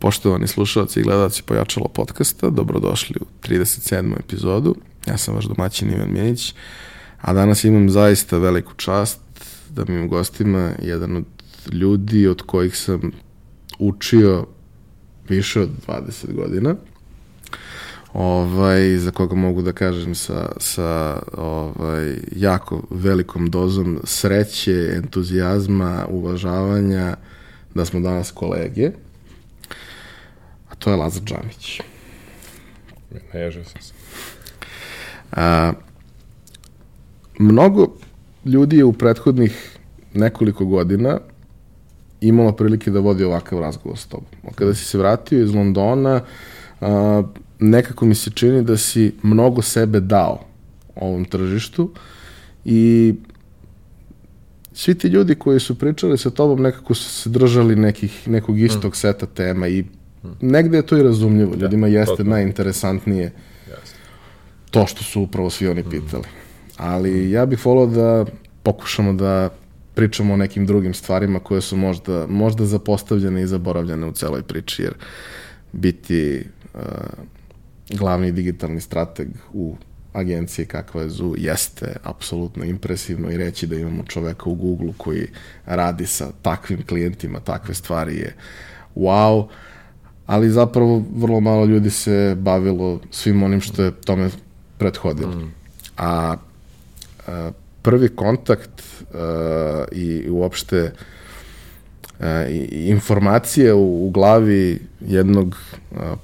Poštovani slušalci i gledalci Pojačalo podcasta, dobrodošli u 37. epizodu. Ja sam vaš domaćin Ivan Mjenić, a danas imam zaista veliku čast da mi u gostima jedan od ljudi od kojih sam učio više od 20 godina ovaj, za koga mogu da kažem sa, sa ovaj, jako velikom dozom sreće, entuzijazma, uvažavanja, da smo danas kolege. To je Lazar Džamić. Naježio sam se. A, mnogo ljudi je u prethodnih nekoliko godina imalo prilike da vodi ovakav razgovor s tobom. Kada si se vratio iz Londona, a, nekako mi se čini da si mnogo sebe dao ovom tržištu i svi ti ljudi koji su pričali sa tobom nekako su se držali nekih, nekog istog mm. seta tema i negde je to i razumljivo. Da, Ljudima jeste to, to. najinteresantnije to što su upravo svi oni pitali. Ali ja bih volao da pokušamo da pričamo o nekim drugim stvarima koje su možda, možda zapostavljene i zaboravljene u celoj priči, jer biti uh, glavni digitalni strateg u agencije kakva je ZU jeste apsolutno impresivno i reći da imamo čoveka u Google koji radi sa takvim klijentima, takve stvari je wow, ali zapravo vrlo malo ljudi se bavilo svim onim što je tome prethodilo. Mm. A, a prvi kontakt a, i uopšte e, informacije u, u glavi jednog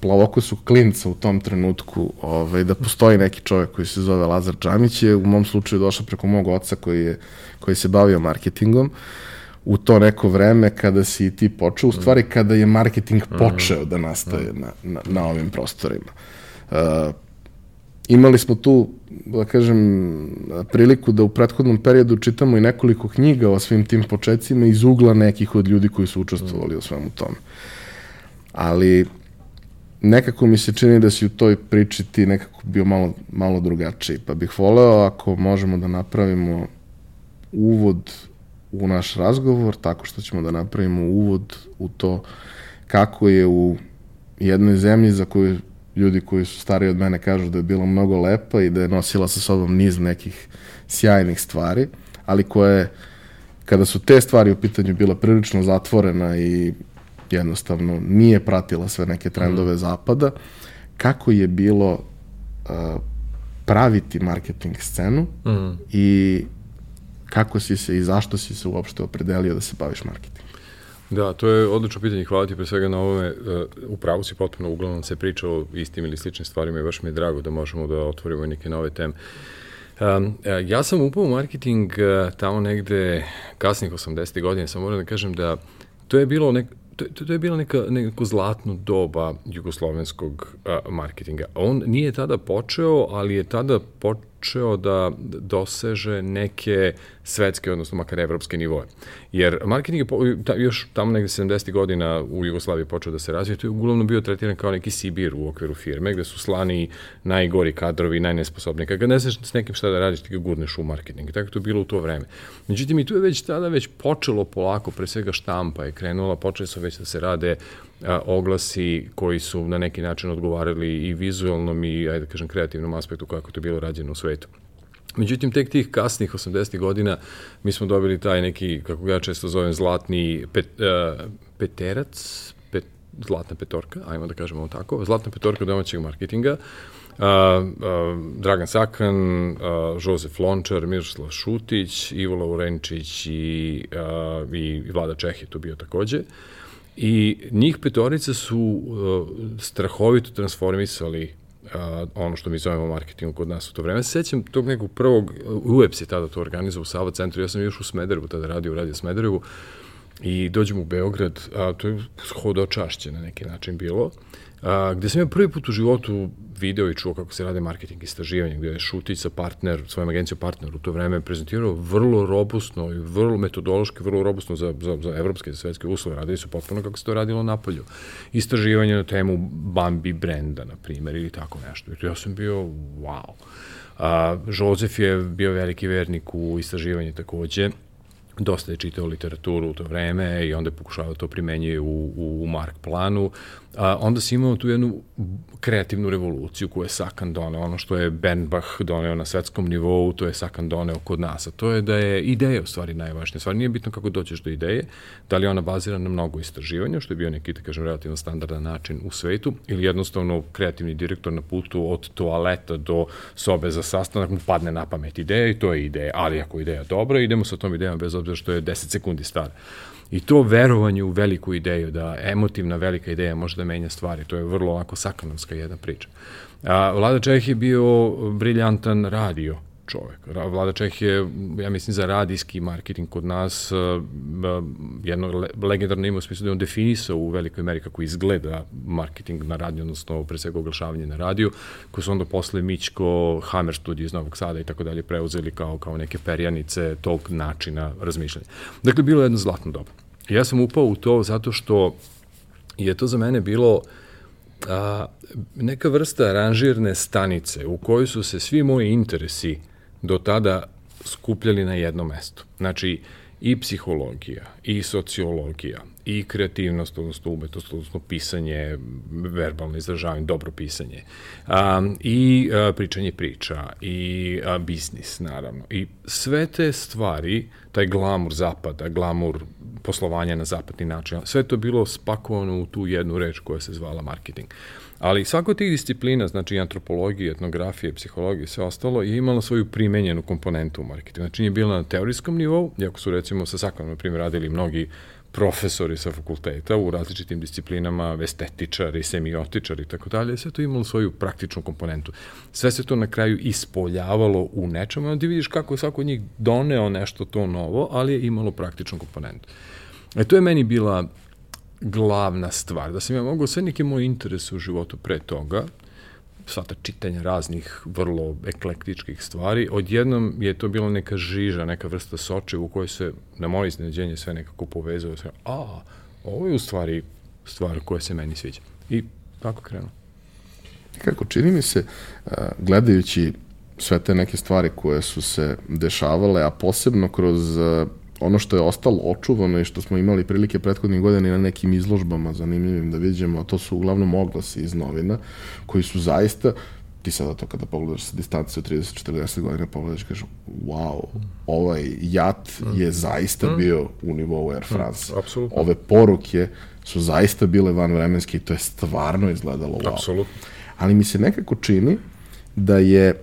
plavokosog klinca u tom trenutku ovaj, da postoji neki čovjek koji se zove Lazar Džamić je u mom slučaju došao preko mog oca koji, je, koji se bavio marketingom u to neko vreme kada si i ti počeo, u stvari kada je marketing mhm. počeo da nastaje na, na, na ovim prostorima. Uh, imali smo tu, da kažem, priliku da u prethodnom periodu čitamo i nekoliko knjiga o svim tim početcima iz ugla nekih od ljudi koji su učestvovali u svemu tome. Ali nekako mi se čini da si u toj priči ti nekako bio malo, malo drugačiji, pa bih voleo ako možemo da napravimo uvod u naš razgovor, tako što ćemo da napravimo uvod u to kako je u jednoj zemlji za koju ljudi koji su stariji od mene kažu da je bila mnogo lepa i da je nosila sa sobom niz nekih sjajnih stvari, ali koje, kada su te stvari u pitanju bila prilično zatvorena i jednostavno nije pratila sve neke trendove mm. zapada, kako je bilo uh, praviti marketing scenu mm. i kako si se i zašto si se uopšte opredelio da se baviš marketingom? Da, to je odlično pitanje, hvala ti pre svega na ovome. U pravu si potpuno, uglavnom se priča o istim ili sličnim stvarima i baš mi je drago da možemo da otvorimo neke nove teme. Um, ja sam upao u marketing uh, tamo negde kasnih 80. godine, sam moram da kažem da to je bilo nek, to, to, to je bila neka, neko zlatno doba jugoslovenskog a, marketinga. On nije tada počeo, ali je tada počeo da doseže neke svetske, odnosno makar evropske nivoje. Jer marketing je ta, još tamo negde 70. godina u Jugoslaviji počeo da se razvije, to je uglavnom bio tretiran kao neki Sibir u okviru firme, gde su slani najgori kadrovi, najnesposobni. Kada ne znaš s nekim šta da radiš, ti ga gurneš u marketing. Tako to je bilo u to vreme. Međutim, i tu je već tada već počelo polako, pre svega štampa je krenula, počeli su već da se rade a, oglasi koji su na neki način odgovarali i vizualnom i, ajde da kažem, kreativnom aspektu kako to je bilo rađeno u svetu. Međutim, tek tih kasnih 80. godina mi smo dobili taj neki, kako ga ja često zovem, zlatni pet, uh, peterac, pet, zlatna petorka, ajmo da kažemo tako, zlatna petorka domaćeg marketinga, Uh, uh, Dragan Sakan, uh, Žozef Lončar, Miroslav Šutić, Ivo Laurenčić i, uh, i Vlada Čeh je tu bio takođe. I njih petorica su uh, strahovito transformisali a, ono što mi zovemo marketingom kod nas u to vreme. Sećam tog nekog prvog, UEPS je tada to organizovao u Sava centru, ja sam još u Smederevu tada radio Radio Smederevu i dođem u Beograd, a to je hodočašće na neki način bilo, a, gde sam ja prvi put u životu video i čuo kako se rade marketing istraživanje, gde je Šutica partner, svojom agencijom partner u to vreme prezentirao vrlo robustno i vrlo metodološki, vrlo robustno za, za, za evropske, za svetske uslove. Radili su potpuno kako se to radilo na polju. Istraživanje na temu Bambi brenda, na primjer, ili tako nešto. I to ja sam bio, wow. A, Žozef je bio veliki vernik u istraživanje takođe dosta je čitao literaturu u to vreme i onda je pokušavao da to primenjuje u, u Mark planu. A, onda si imao tu jednu kreativnu revoluciju koju je Sakan doneo, ono što je Bernbach doneo na svetskom nivou, to je Sakan doneo kod nas, a to je da je ideja u stvari najvažnija stvar. Nije bitno kako dođeš do ideje, da li ona bazira na mnogo istraživanja, što je bio neki, da kažem, relativno standardan način u svetu, ili jednostavno kreativni direktor na putu od toaleta do sobe za sastanak mu padne na pamet ideja i to je ideja, ali ako ideja dobra, idemo sa tom idejom bez obzira što je 10 sekundi stara. I to verovanje u veliku ideju, da emotivna velika ideja može da menja stvari, to je vrlo ovako sakanovska jedna priča. A, Vlada Čeh je bio briljantan radio čovek. Vlada Čeh je, ja mislim, za radijski marketing kod nas jedno legendarno ima u smislu da on definisao u velikoj meri kako izgleda marketing na radiju, odnosno pre svega oglašavanje na radiju, koji su onda posle Mićko, Hammer Studio iz Novog Sada i tako dalje preuzeli kao, kao neke perjanice tog načina razmišljanja. Dakle, bilo je jedno zlatno doba. Ja sam upao u to zato što je to za mene bilo a, neka vrsta aranžirne stanice u kojoj su se svi moji interesi do tada skupljali na jedno mesto. Znači, i psihologija, i sociologija, i kreativnost, odnosno umetnost, odnosno pisanje, verbalno izražavanje, dobro pisanje, a, i a, pričanje priča, i a, biznis, naravno. I sve te stvari, taj glamur zapada, glamur poslovanja na zapadni način, sve to bilo spakovano u tu jednu reč koja se zvala marketing. Ali svako tih disciplina, znači antropologije, etnografije, psihologije i sve ostalo, je imala svoju primenjenu komponentu u marketingu. Znači nije bila na teorijskom nivou, iako su recimo sa Sakanom, na primjer, radili mnogi profesori sa fakulteta u različitim disciplinama, estetičari, semiotičari i tako dalje, sve to imalo svoju praktičnu komponentu. Sve se to na kraju ispoljavalo u nečemu, onda vidiš kako je svako od njih doneo nešto to novo, ali je imalo praktičnu komponentu. E to je meni bila glavna stvar, da sam ja mogao sve neke moje interese u životu pre toga, svata čitanja raznih vrlo eklektičkih stvari, odjednom je to bilo neka žiža, neka vrsta soče u kojoj se na moje iznenađenje sve nekako povezao, sve, a, ovo je u stvari stvar koja se meni sviđa. I tako krenuo. Kako čini mi se, gledajući sve te neke stvari koje su se dešavale, a posebno kroz ono što je ostalo očuvano i što smo imali prilike prethodnih godina na nekim izložbama zanimljivim da vidimo, to su uglavnom oglasi iz novina, koji su zaista ti sada to kada pogledaš sa distance od 30-40 godina pogledaš i kažeš wow, ovaj jat mm. je zaista mm. bio u nivou Air mm, France. Apsolutno. Ove poruke su zaista bile vanvremenske i to je stvarno izgledalo wow. Apsolutno. Ali mi se nekako čini da je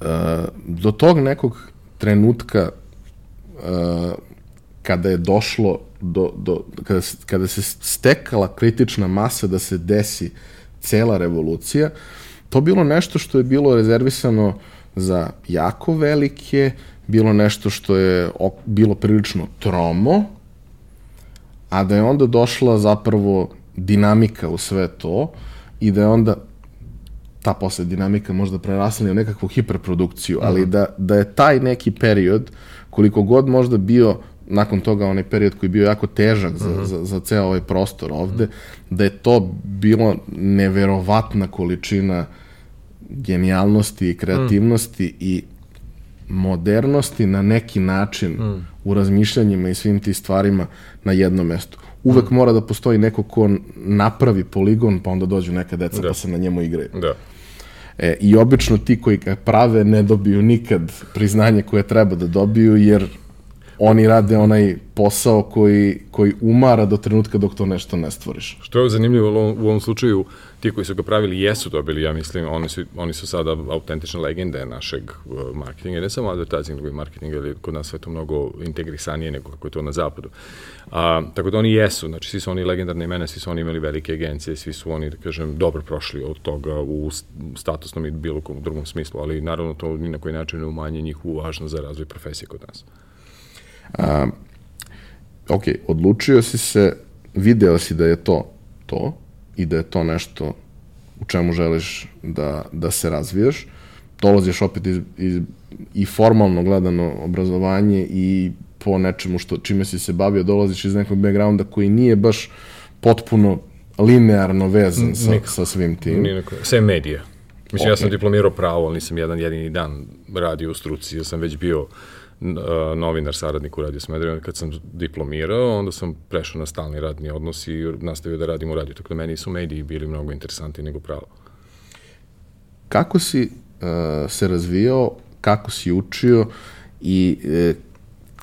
uh, do tog nekog trenutka kada je došlo do, do kada, kada se stekala kritična masa da se desi cela revolucija, to bilo nešto što je bilo rezervisano za jako velike, bilo nešto što je bilo prilično tromo, a da je onda došla zapravo dinamika u sve to i da je onda ta posle dinamika možda prerasla u nekakvu hiperprodukciju, ali da, da je taj neki period koliko god možda bio nakon toga onaj period koji je bio jako težak za, uh mhm. -huh. za, za ceo ovaj prostor ovde, uh -huh. da je to bilo neverovatna količina genijalnosti i kreativnosti. -huh. i modernosti na neki način uh u razmišljanjima i svim tim stvarima na jednom mestu. Uvek mora da postoji neko ko napravi poligon, pa onda dođu neka deca da. pa se na njemu igraju. Da. E, I obično ti koji ga prave ne dobiju nikad priznanje koje treba da dobiju, jer oni rade onaj posao koji, koji umara do trenutka dok to nešto ne stvoriš. Što je zanimljivo u ovom, slučaju, ti koji su ga pravili jesu dobili, ja mislim, oni su, oni su sada autentične legende našeg uh, marketinga, ne samo advertising, nego i marketing, jer kod nas sve to mnogo integrisanije nego kako je to na zapadu. A, tako da oni jesu, znači svi su oni legendarne imena, svi su oni imali velike agencije, svi su oni, da kažem, dobro prošli od toga u statusnom i bilo kom drugom smislu, ali naravno to ni na koji način ne umanje njihovu važnost za razvoj profesije kod nas. A, ok, odlučio si se, video si da je to to i da je to nešto u čemu želiš da, da se razvijaš. Dolaziš opet iz, iz, i formalno gledano obrazovanje i po nečemu što, čime si se bavio, dolaziš iz nekog backgrounda koji nije baš potpuno linearno vezan sa, Nikako. sa svim tim. Nikako. Sve medija. Mislim, okay. ja sam diplomirao pravo, ali nisam jedan jedini dan radio u struci, ja sam već bio novinar, saradnik u Radio Smederevo. Kad sam diplomirao, onda sam prešao na stalni radni odnos i nastavio da radim u radiju. Tako da meni su mediji bili mnogo interesanti nego pravo. Kako si uh, se razvijao, kako si učio i uh,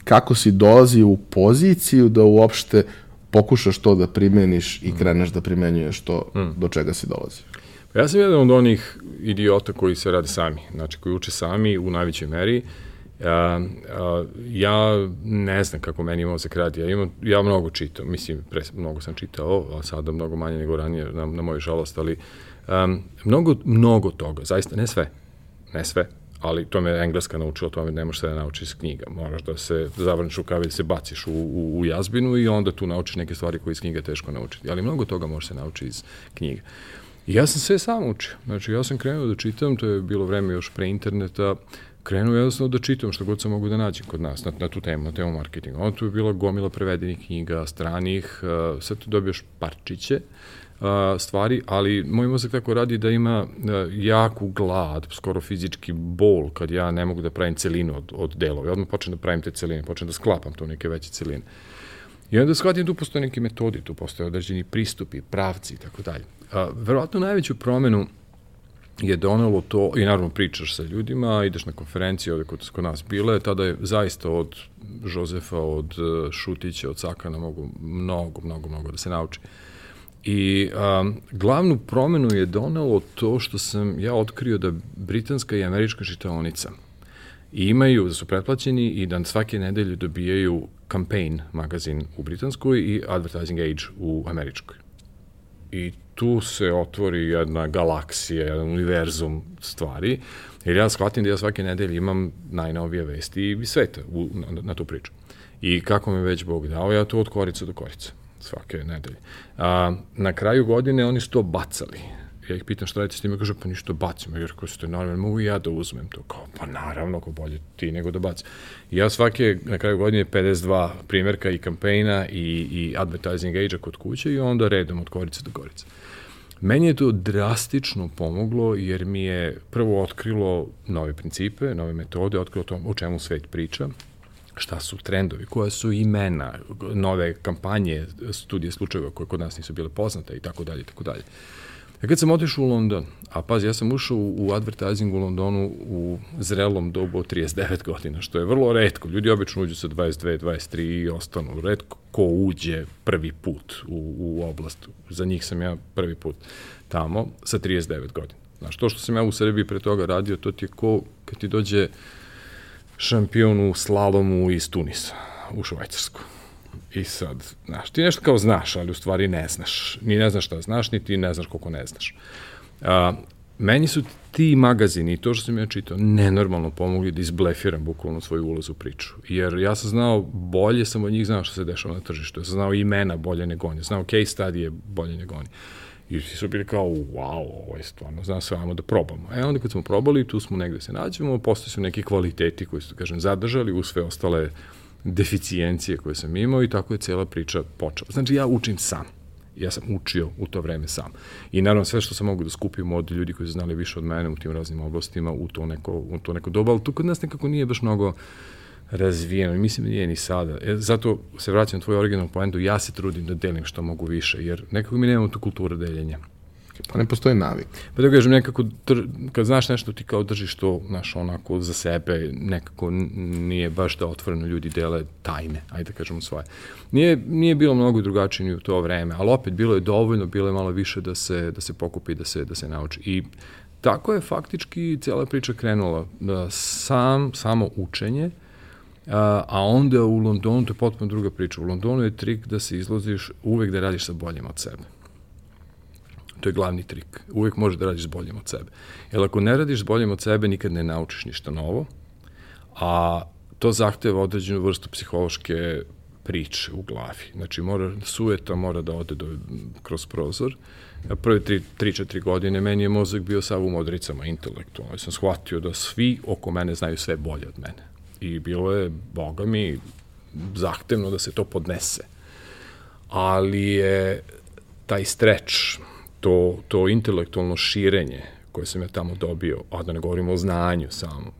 kako si dolazio u poziciju da uopšte pokušaš to da primeniš i kreneš da primenjuješ to mm. do čega si dolazio? Pa ja sam jedan od onih idiota koji se rade sami, znači koji uče sami u najvećoj meri. Ja, ja ne znam kako meni se radi, ja, imam, ja mnogo čitam, mislim, pre, mnogo sam čitao, a sada mnogo manje nego ranije, na, na moju žalost, ali um, mnogo, mnogo toga, zaista, ne sve, ne sve, ali to me engleska naučila, to me ne možeš sve da nauči iz knjiga. Moraš da se zavrniš rukavi, da se baciš u, u, u jazbinu i onda tu naučiš neke stvari koje iz knjiga teško naučiti. Ali mnogo toga može se naučiti iz knjiga. I ja sam sve sam učio. Znači, ja sam krenuo da čitam, to je bilo vreme još pre interneta, krenuo jednostavno da čitam što god sam mogu da nađem kod nas na, na tu temu, na temu marketinga. Onda tu je bila gomila prevedenih knjiga, stranih, uh, sad tu dobiješ parčiće, a, stvari, ali moj mozak tako radi da ima a, jaku glad, skoro fizički bol kad ja ne mogu da pravim celinu od, od delova. I odmah počnem da pravim te celine, počnem da sklapam to neke veće celine. I onda shvatim tu postoje neke metodi, tu postoje određeni pristupi, pravci i tako dalje. Verovatno najveću promenu je donelo to, i naravno pričaš sa ljudima, ideš na konferencije ovde kod, kod nas bile, tada je zaista od Žozefa, od e, Šutića, od Sakana mogu mnogo, mnogo, mnogo da se nauči. I um, glavnu promenu je donelo to što sam ja otkrio da britanska i američka čitaonica imaju, da su pretplaćeni i da svake nedelje dobijaju campaign magazin u britanskoj i advertising age u američkoj. I tu se otvori jedna galaksija, jedan univerzum stvari, jer ja shvatim da ja svake nedelje imam najnovije vesti i sveta u, na, na tu priču. I kako me već Bog dao, ja to od korica do korica svake nedelje. A, na kraju godine oni su to bacali. Ja ih pitam šta radite s time, kaže, pa ništa bacimo, jer ko ste normalno, mogu i ja da uzmem to. Kao, pa naravno, ako bolje ti nego da bacim. I ja svake, na kraju godine, 52 primjerka i kampejna i, i advertising age kod kuće i onda redom od korice do korice. Meni je to drastično pomoglo jer mi je prvo otkrilo nove principe, nove metode, otkrilo to o čemu svet priča, šta su trendovi, koja su imena, nove kampanje, studije slučajeva koje kod nas nisu bile poznate i tako dalje i tako dalje. Ja kad sam otišao u London, a pazi, ja sam ušao u advertising u Londonu u zrelom dobu od 39 godina, što je vrlo redko. Ljudi obično uđu sa 22, 23 i ostanu. Redko ko uđe prvi put u, u oblast. Za njih sam ja prvi put tamo sa 39 godina. Znaš, to što sam ja u Srbiji pre toga radio, to ti je ko kad ti dođe šampion u slalomu iz Tunisa, u Švajcarsku. I sad, znaš, ti nešto kao znaš, ali u stvari ne znaš. Ni ne znaš šta znaš, ni ti ne znaš koliko ne znaš. A, meni su ti magazini i to što sam ja čitao nenormalno pomogli da izblefiram bukvalno svoju ulaz u priču. Jer ja sam znao, bolje sam od njih znao što se dešava na tržištu. Ja sam znao imena bolje nego oni. Znao case studije bolje nego oni. I svi su bili kao, wow, ovo je stvarno, znam se vamo da probamo. E onda kad smo probali, tu smo negde se nađemo, postoje su neki kvaliteti koji su, kažem, zadržali u sve ostale deficijencije koje sam imao i tako je cela priča počela. Znači, ja učim sam. Ja sam učio u to vreme sam. I naravno sve što sam mogu da skupim od ljudi koji su znali više od mene u tim raznim oblastima, u to neko, u to neko doba, ali tu kod nas nekako nije baš mnogo razvijeno i mislim da nije ni sada. E, zato se vraćam na tvoju originalnu poentu, ja se trudim da delim što mogu više, jer nekako mi nemamo tu kulturu deljenja. Pa ne postoji navik. Pa da kažem, nekako, kad znaš nešto, ti kao držiš to, znaš, onako za sebe, nekako nije baš da otvoreno ljudi dele tajne, ajde da kažemo svoje. Nije, nije bilo mnogo drugačije u to vreme, ali opet bilo je dovoljno, bilo je malo više da se, da se pokupi, da se, da se nauči. I tako je faktički cijela priča krenula. Da sam, samo učenje, a onda u Londonu, to je potpuno druga priča, u Londonu je trik da se izloziš uvek da radiš sa boljim od sebe. To je glavni trik. Uvek možeš da radiš s od sebe. Jer ako ne radiš s od sebe, nikad ne naučiš ništa novo, a to zahteva određenu vrstu psihološke priče u glavi. Znači, mora, sujeta mora da ode do, kroz prozor. Ja prve 3-4 godine meni je mozak bio sav u modricama, intelektualno. Ja sam shvatio da svi oko mene znaju sve bolje od mene i bilo je, boga mi, zahtevno da se to podnese. Ali je taj streč, to, to intelektualno širenje koje sam ja tamo dobio, a da ne govorimo o znanju samo,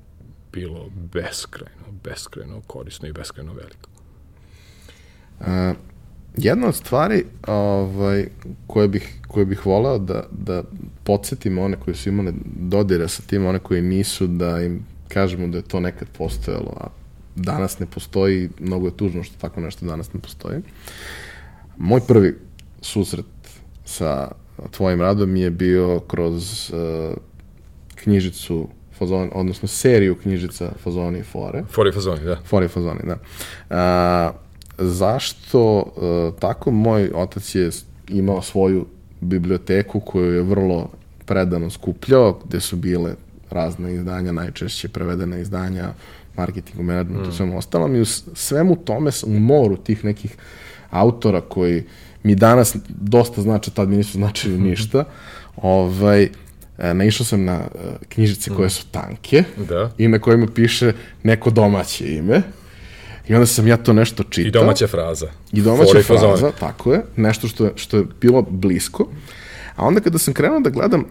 bilo beskrajno, beskrajno korisno i beskrajno veliko. A, jedna od stvari ovaj, koje, bih, koje bih voleo da, da podsjetim one koji su imali dodire sa tim, one koji nisu, da im kažemo da je to nekad postojalo, a danas ne postoji, mnogo je tužno što tako nešto danas ne postoji. Moj prvi susret sa tvojim radom je bio kroz uh, knjižicu fazon, odnosno seriju knjižica Fazoni i Fore. Fore i Fazoni, da. Fore i Fazoni, da. A, zašto uh, tako? Moj otac je imao svoju biblioteku koju je vrlo predano skupljao, gde su bile razne izdanja, najčešće prevedene izdanja, marketingu, managementu, mm. svemu ostalom i u svemu tome, u moru tih nekih autora koji mi danas dosta znači, tad mi nisu značili ništa, ovaj, e, naišao sam na e, knjižice koje su tanke da. i na kojima piše neko domaće ime. I onda sam ja to nešto čitao. I domaća fraza. I domaća Fore fraza, tako je. Nešto što je, što je bilo blisko. A onda kada sam krenuo da gledam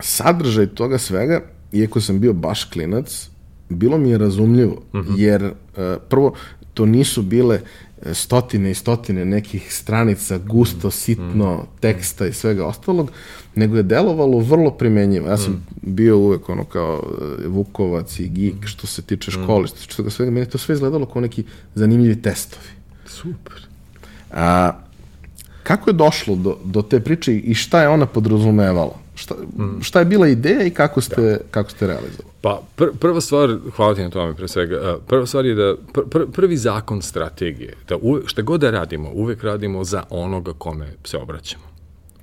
sadržaj toga svega, iako sam bio baš klinac, bilo mi je razumljivo, mm -hmm. jer uh, prvo, to nisu bile stotine i stotine nekih stranica, gusto, mm. sitno, mm. teksta i svega ostalog, nego je delovalo vrlo primenjivo. Ja sam mm. bio uvek ono kao e, Vukovac i geek što se tiče škole, što se tiče toga svega, meni to sve izgledalo kao neki zanimljivi testovi. Super. A, kako je došlo do, do te priče i šta je ona podrazumevala? Šta, šta je bila ideja i kako ste, da. kako ste realizovali? Pa, pr prva stvar, hvala ti na tome pre svega, prva stvar je da, pr pr prvi zakon strategije, da uve, šta god da radimo, uvek radimo za onoga kome se obraćamo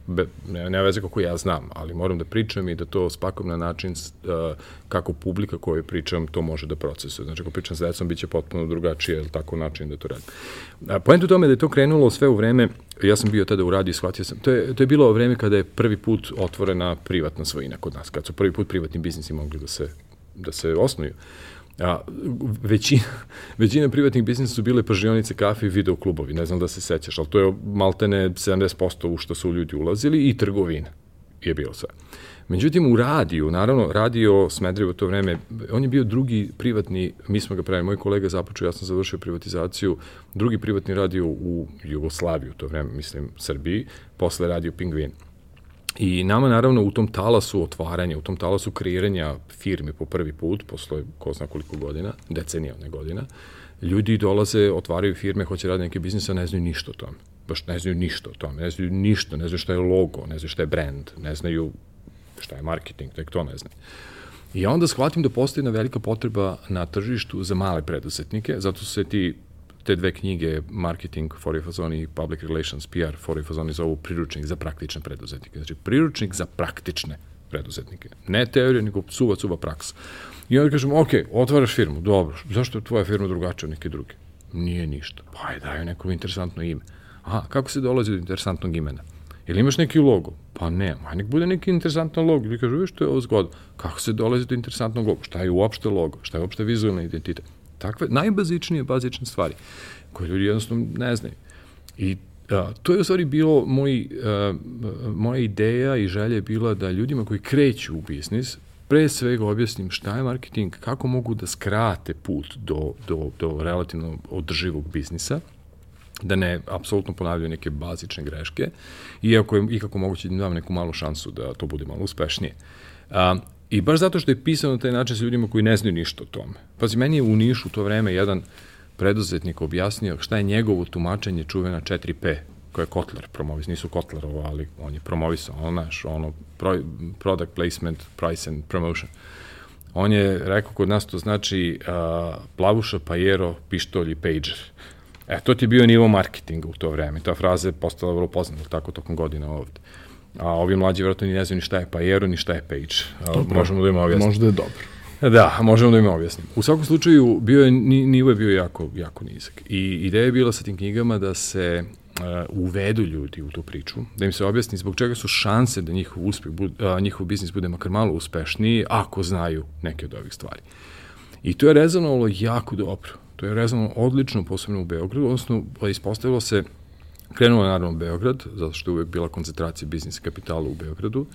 be, ne, ne veze kako ja znam, ali moram da pričam i da to spakom na način uh, kako publika koju pričam to može da procesuje. Znači, ako pričam s decom, bit će potpuno drugačije, ili tako način da to radim. A, point u tome da je to krenulo sve u vreme, ja sam bio tada u radiju, shvatio sam, to je, to je bilo vreme kada je prvi put otvorena privatna svojina kod nas, kad su prvi put privatni biznisi mogli da se, da se osnuju. A, većina, većina privatnih biznisa su bile pržionice, kafe i videoklubovi, ne znam da se sećaš, ali to je maltene 70% u što su ljudi ulazili i trgovina je bilo sve. Međutim, u radiju, naravno, radio Smedrivo to vreme, on je bio drugi privatni, mi smo ga pravili, moj kolega započeo, ja sam završio privatizaciju, drugi privatni radio u Jugoslaviju, to vreme, mislim, Srbiji, posle radio Pingvin. I nama naravno u tom talasu otvaranja, u tom talasu kreiranja firme po prvi put, posle ko zna koliko godina, decenija ne godina, ljudi dolaze, otvaraju firme, hoće raditi neke biznise, ne znaju ništa o tome. Baš ne znaju ništa o tome, ne znaju ništa, ne znaju šta je logo, ne znaju šta je brand, ne znaju šta je marketing, tek to ne znaju. I onda shvatim da postoji jedna velika potreba na tržištu za male preduzetnike, zato su se ti te dve knjige, Marketing for Fazoni i Public Relations, PR for Fazoni, zovu priručnik za praktične preduzetnike. Znači, priručnik za praktične preduzetnike. Ne teorija, nego suva, suva praksa. I onda kažemo, ok, otvaraš firmu, dobro, zašto je tvoja firma drugačija od neke druge? Nije ništa. Pa je, daju neko interesantno ime. Aha, kako se dolazi do interesantnog imena? Ili imaš neki logo? Pa ne, aj nek bude neki interesantan logo. Ili kažu, viš, što je ovo zgodno. Kako se dolazi do interesantnog logo? Šta je uopšte logo? Šta je uopšte vizualni identitet? Takve najbazičnije bazične stvari koje ljudi jednostavno ne znaju. I a, to je u stvari bilo moj, a, moja ideja i želja je bila da ljudima koji kreću u biznis pre svega objasnim šta je marketing, kako mogu da skrate put do, do, do relativno održivog biznisa, da ne apsolutno ponavljaju neke bazične greške, iako je ikako moguće da im dam neku malu šansu da to bude malo uspešnije. A, I baš zato što je pisano na taj način sa ljudima koji ne znaju ništa o tome. Pazi, meni je u Nišu to vreme jedan preduzetnik objasnio šta je njegovo tumačenje čuvena 4P, koje je Kotler promovisao, nisu Kotlerovo, ali on je promovisao, ono, naš, ono, pro, product placement, price and promotion. On je rekao, kod nas to znači uh, plavuša, pajero, pištolj i pager. E, to ti je bio nivo marketinga u to vreme. Ta fraza je postala vrlo poznata tako tokom godina ovde. A ovi mlađi vjerojatno ni ne znaju ni šta je Pajero, ni šta je Page. Dobro. Možemo da im objasnimo. Možda je dobro. Da, možemo da im objasnim. U svakom slučaju, bio je, nivo je bio jako, jako nizak. I ideja je bila sa tim knjigama da se uh, uvedu ljudi u tu priču, da im se objasni zbog čega su šanse da njihov, uspeh, uh, njihov biznis bude makar malo uspešniji ako znaju neke od ovih stvari. I to je rezonovalo jako dobro. To je rezonovalo odlično, posebno u Beogradu, odnosno ispostavilo se Krenuo je naravno Beograd, zato što je uvek bila koncentracija biznis kapitala u Beogradu.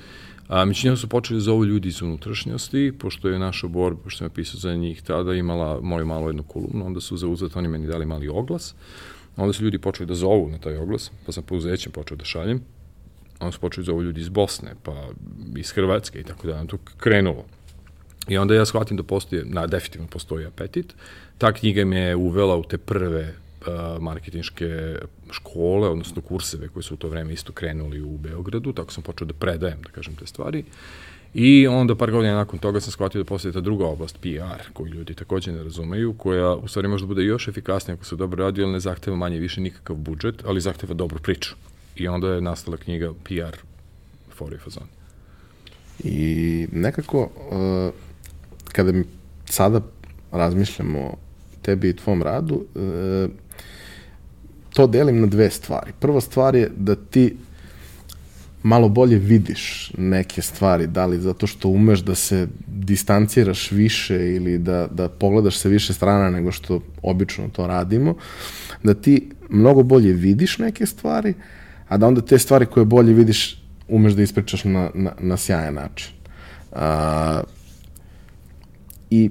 A, međutim su počeli da zovu ljudi iz unutrašnjosti, pošto je naša borba, pošto sam ja pisao za njih tada, imala moju malo jednu kolumnu, onda su za oni meni dali mali oglas, onda su ljudi počeli da zovu na taj oglas, pa sam pouzećem počeo da šaljem, onda su počeli da zovu ljudi iz Bosne, pa iz Hrvatske i tako da to krenulo. I onda ja shvatim da postoje, na, definitivno postoji apetit. Ta knjiga me je uvela u te prve marketinške škole, odnosno kurseve koji su u to vreme isto krenuli u Beogradu, tako sam počeo da predajem, da kažem, te stvari. I onda par godina nakon toga sam shvatio da postoji ta druga oblast, PR, koju ljudi takođe ne razumeju, koja u stvari možda bude još efikasnija ako se dobro radi, ali ne zahteva manje više nikakav budžet, ali zahteva dobru priču. I onda je nastala knjiga PR for fazon. I nekako, uh, kada mi sada razmišljamo o tebi i tvom radu, uh, to delim na dve stvari. Prva stvar je da ti malo bolje vidiš neke stvari, da li zato što umeš da se distanciraš više ili da, da pogledaš sa više strana nego što obično to radimo, da ti mnogo bolje vidiš neke stvari, a da onda te stvari koje bolje vidiš umeš da ispričaš na, na, na sjajan način. A, I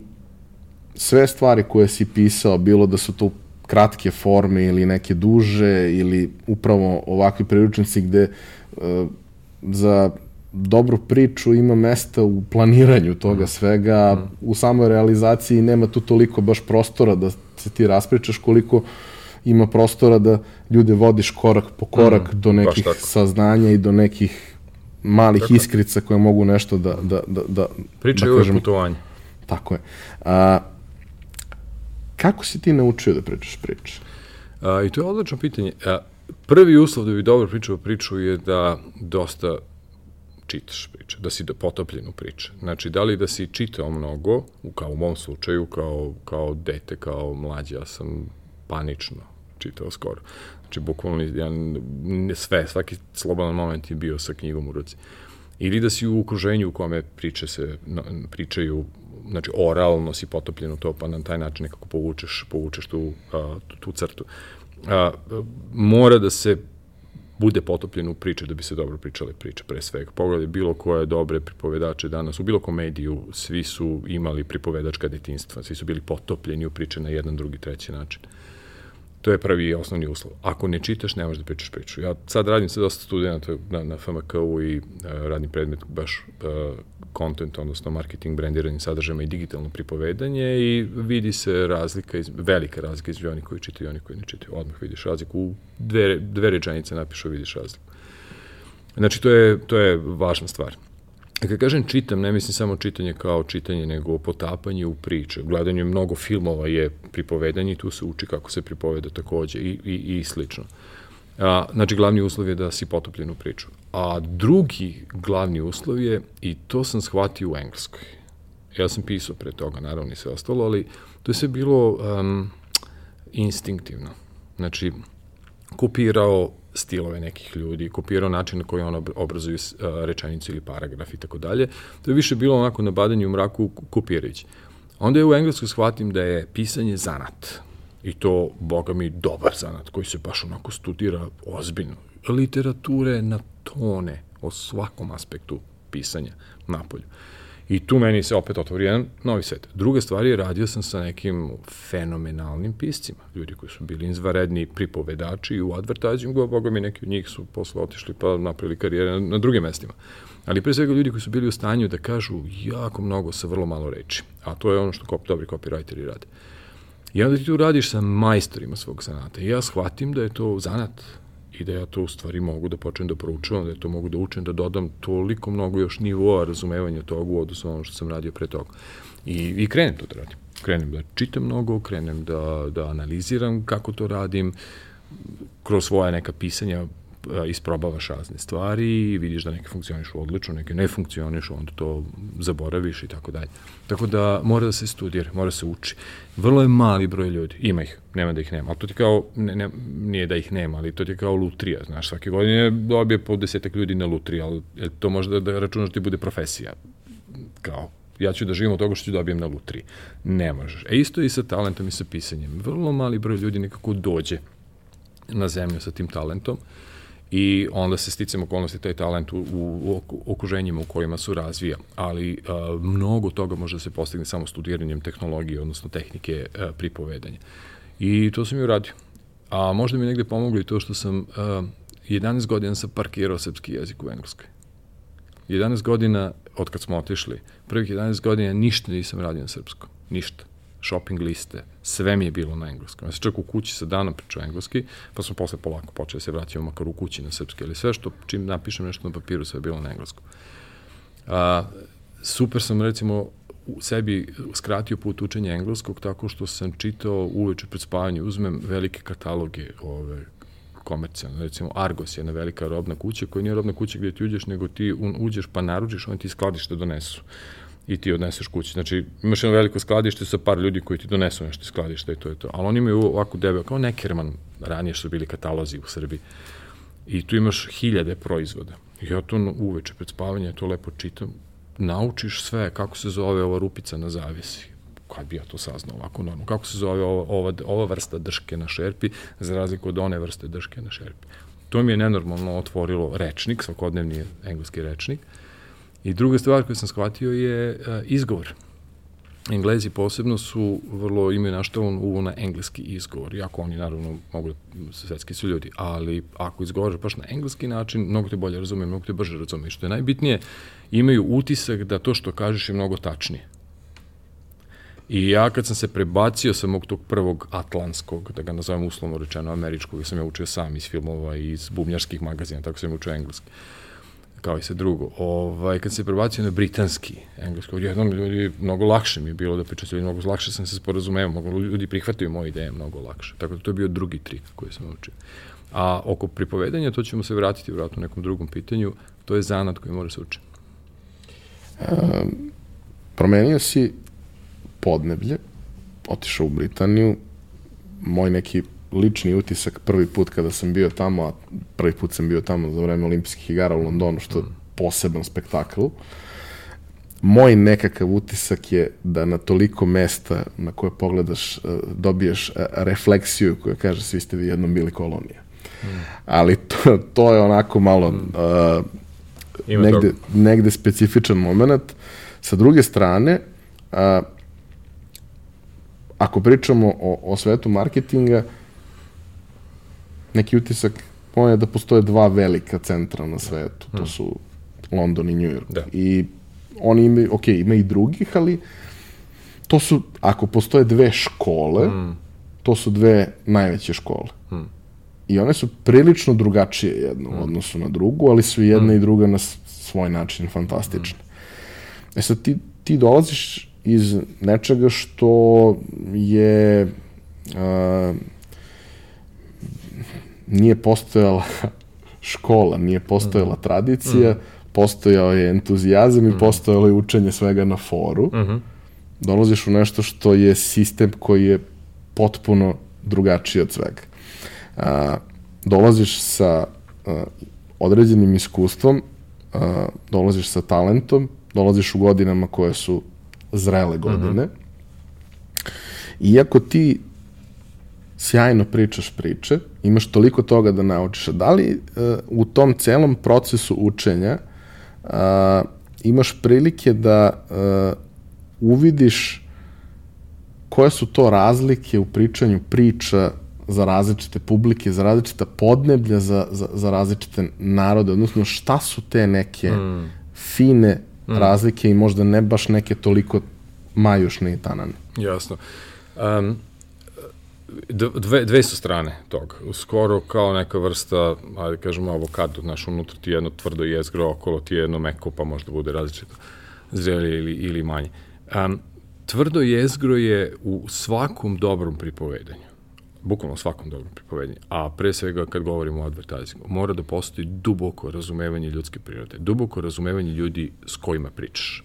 sve stvari koje si pisao, bilo da su to kratke forme ili neke duže ili upravo ovakvi priručnici gde uh, za dobru priču ima mesta u planiranju toga svega, mm. u samoj realizaciji nema tu toliko baš prostora da se ti raspričaš koliko ima prostora da ljude vodiš korak po korak mm, do nekih saznanja i do nekih malih tako. iskrica koje mogu nešto da... da, da, da Priča da je uvek putovanje. Tako je. A, kako si ti naučio da pričaš priče? A, I to je odlično pitanje. A, prvi uslov da bi dobro pričao priču je da dosta čitaš priče, da si potopljen u priče. Znači, da li da si čitao mnogo, kao u mom slučaju, kao, kao dete, kao mlađe, ja sam panično čitao skoro. Znači, bukvalno, ja, sve, svaki slobodan moment je bio sa knjigom u ruci. Ili da si u okruženju u kome priče se, pričaju znači oralno si potopljen u to, pa na taj način nekako povučeš, povučeš tu, a, tu, tu crtu. A, mora da se bude potopljen u priče da bi se dobro pričale priče pre svega. Pogledaj bilo koje dobre pripovedače danas, u bilo komediju, svi su imali pripovedačka detinstva, svi su bili potopljeni u priče na jedan, drugi, treći način. To je prvi i osnovni uslov. Ako ne čitaš, ne možeš da pričaš priču. Ja sad radim sa dosta studenta na, na FMK-u i uh, radim predmet baš uh, content, odnosno marketing, brandiranje sadržajima i digitalno pripovedanje i vidi se razlika, iz, velika razlika između onih koji čitaju i onih koji ne čitaju. Odmah vidiš razliku. U dve, dve rečenice napišu, vidiš razliku. Znači, to je, to je važna stvar. Kad kažem čitam, ne mislim samo čitanje kao čitanje, nego potapanje u priče. Gledanje mnogo filmova je pripovedanje i tu se uči kako se pripoveda takođe i, i, i slično. A, znači, glavni uslov je da si potopljen u priču. A drugi glavni uslov je, i to sam shvatio u engleskoj, ja sam pisao pre toga, naravno i sve ostalo, ali to je sve bilo um, instinktivno. Znači, kopirao stilove nekih ljudi, kopirao način na koji on obrazuju rečenicu ili paragraf i tako dalje. To je više bilo onako na badanju u mraku kopirajući. Onda je u engleskoj shvatim da je pisanje zanat. I to, boga mi, dobar zanat koji se baš onako studira ozbiljno. Literature na tone o svakom aspektu pisanja napolju. I tu meni se opet otvori jedan novi svet. Druga stvar je, radio sam sa nekim fenomenalnim piscima, ljudi koji su bili izvaredni pripovedači u advertisingu, a boga mi neki od njih su posle otišli pa napravili karijere na, na drugim mestima. Ali pre svega ljudi koji su bili u stanju da kažu jako mnogo sa vrlo malo reči. A to je ono što kop, dobri copywriteri rade. I onda ti tu radiš sa majstorima svog zanata. I ja shvatim da je to zanat, i da ja to u stvari mogu da počnem da proučavam, da to mogu da učem, da dodam toliko mnogo još nivoa razumevanja toga u odnosu na ono što sam radio pre toga. I, i krenem to da radim. Krenem da čitam mnogo, krenem da, da analiziram kako to radim, kroz svoje neka pisanja isprobavaš razne stvari i vidiš da neke funkcionišu odlično, neke ne funkcionišu, onda to zaboraviš i tako dalje. Tako da mora da se studira, mora da se uči. Vrlo je mali broj ljudi, ima ih, nema da ih nema, ali to ti kao, ne, ne, nije da ih nema, ali to ti kao lutrija, znaš, svake godine dobije po desetak ljudi na lutriji, ali to može da, da računaš da ti bude profesija, kao ja ću da živim od toga što ću dobijem na lutriji. Ne možeš. E isto i sa talentom i sa pisanjem. Vrlo mali broj ljudi nekako dođe na zemlju sa tim talentom i onda se sticam okolnosti taj talent u, u, okruženjima u kojima su razvija. Ali a, mnogo toga može da se postigne samo studiranjem tehnologije, odnosno tehnike a, pripovedanja. I to sam i uradio. A možda mi negde pomoglo i to što sam a, 11 godina sam parkirao srpski jezik u Engleskoj. 11 godina od kad smo otišli, prvih 11 godina ništa nisam radio na srpskom. Ništa shopping liste, sve mi je bilo na engleskom. Ja sam čak u kući sa danom pričao engleski, pa smo posle polako počeli da se vraćamo makar u kući na srpski, ali sve što, čim napišem nešto na papiru, sve je bilo na engleskom. A, super sam, recimo, u sebi skratio put učenja engleskog tako što sam čitao uveče pred spavanjem, uzmem velike kataloge ove, komercijalne, recimo Argos je jedna velika robna kuća koja nije robna kuća gde ti uđeš, nego ti uđeš pa naručiš, oni ti skladište donesu i ti odneseš kući. Znači, imaš jedno veliko skladište sa par ljudi koji ti donesu nešto iz skladišta i to je to. Ali oni imaju ovako debel, kao Neckerman, ranije su bili katalozi u Srbiji. I tu imaš hiljade proizvoda. I ja to uveče pred spavanje, to lepo čitam, naučiš sve, kako se zove ova rupica na zavisi. Kad bi ja to saznao ovako normalno? Kako se zove ova, ova, ova vrsta drške na šerpi, za razliku od one vrste drške na šerpi. To mi je nenormalno otvorilo rečnik, svakodnevni engleski rečnik, I druga stvar koju sam shvatio je uh, izgovor. Englezi posebno su vrlo imaju naštavan uvo na engleski izgovor, iako oni naravno mogu da svetski su ljudi, ali ako izgovaraš baš na engleski način, mnogo te bolje razume, mnogo te brže razume. I što je najbitnije, imaju utisak da to što kažeš je mnogo tačnije. I ja kad sam se prebacio sa mog tog prvog atlantskog, da ga nazovem uslovno rečeno američkog, sam ja učio sam iz filmova i iz bubnjarskih magazina, tako sam učio engleski. Uh, kao i sa drugo. Ovaj, kad se prebacio na britanski engleski, odjednom ljudi, mnogo lakše mi je bilo da pričam s ljudi, mnogo lakše sam se sporazumeo, mnogo ljudi prihvataju moje ideje mnogo lakše. Tako da to je bio drugi trik koji sam učio. A oko pripovedanja, to ćemo se vratiti vratno u nekom drugom pitanju, to je zanat koji mora se učiti. Um, promenio si podneblje, otišao u Britaniju, moj neki lični utisak prvi put kada sam bio tamo, a prvi put sam bio tamo za vreme olimpijskih igara u Londonu, što je poseban spektakl. Moj nekakav utisak je da na toliko mesta na koje pogledaš e, dobiješ e, refleksiju koja kaže svi ste vi jednom bili kolonija. Mm. Ali to, to je onako malo mm. uh, negde, negde specifičan moment. Sa druge strane, uh, ako pričamo o, o svetu marketinga, uh, neki utisak on je da postoje dva velika centra na svetu, to hmm. su London i New York. Da. I oni imaju, ok, ima i drugih, ali to su, ako postoje dve škole, mm. to su dve najveće škole. Mm. I one su prilično drugačije jedna mm. u odnosu na drugu, ali su jedna mm. i druga na svoj način fantastične. Mm. E sad, ti, ti dolaziš iz nečega što je uh, nije postojala škola, nije postojala mm. tradicija, mm. postojao je entuzijazam mm. i postojalo je učenje svega na foru. Mm -hmm. Dolaziš u nešto što je sistem koji je potpuno drugačiji od svega. A, dolaziš sa a, određenim iskustvom, a, dolaziš sa talentom, dolaziš u godinama koje su zrele godine. Mm -hmm. Iako ti sjajno pričaš priče, imaš toliko toga da naučiš. Da li uh, u tom celom procesu učenja uh, imaš prilike da uh, uvidiš koje su to razlike u pričanju priča za različite publike, za različita podneblja, za, za, za različite narode, odnosno šta su te neke mm. fine mm. razlike i možda ne baš neke toliko majušne i tanane. Jasno. Um, dve, dve su strane toga. Skoro kao neka vrsta, ajde kažemo avokado, znaš, unutra ti jedno tvrdo jezgro, okolo ti jedno meko, pa možda bude različito zrelije ili, ili manje. Um, tvrdo jezgro je u svakom dobrom pripovedanju bukvalno svakom dobrom pripovedanju, a pre svega kad govorimo o advertisingu, mora da postoji duboko razumevanje ljudske prirode, duboko razumevanje ljudi s kojima pričaš.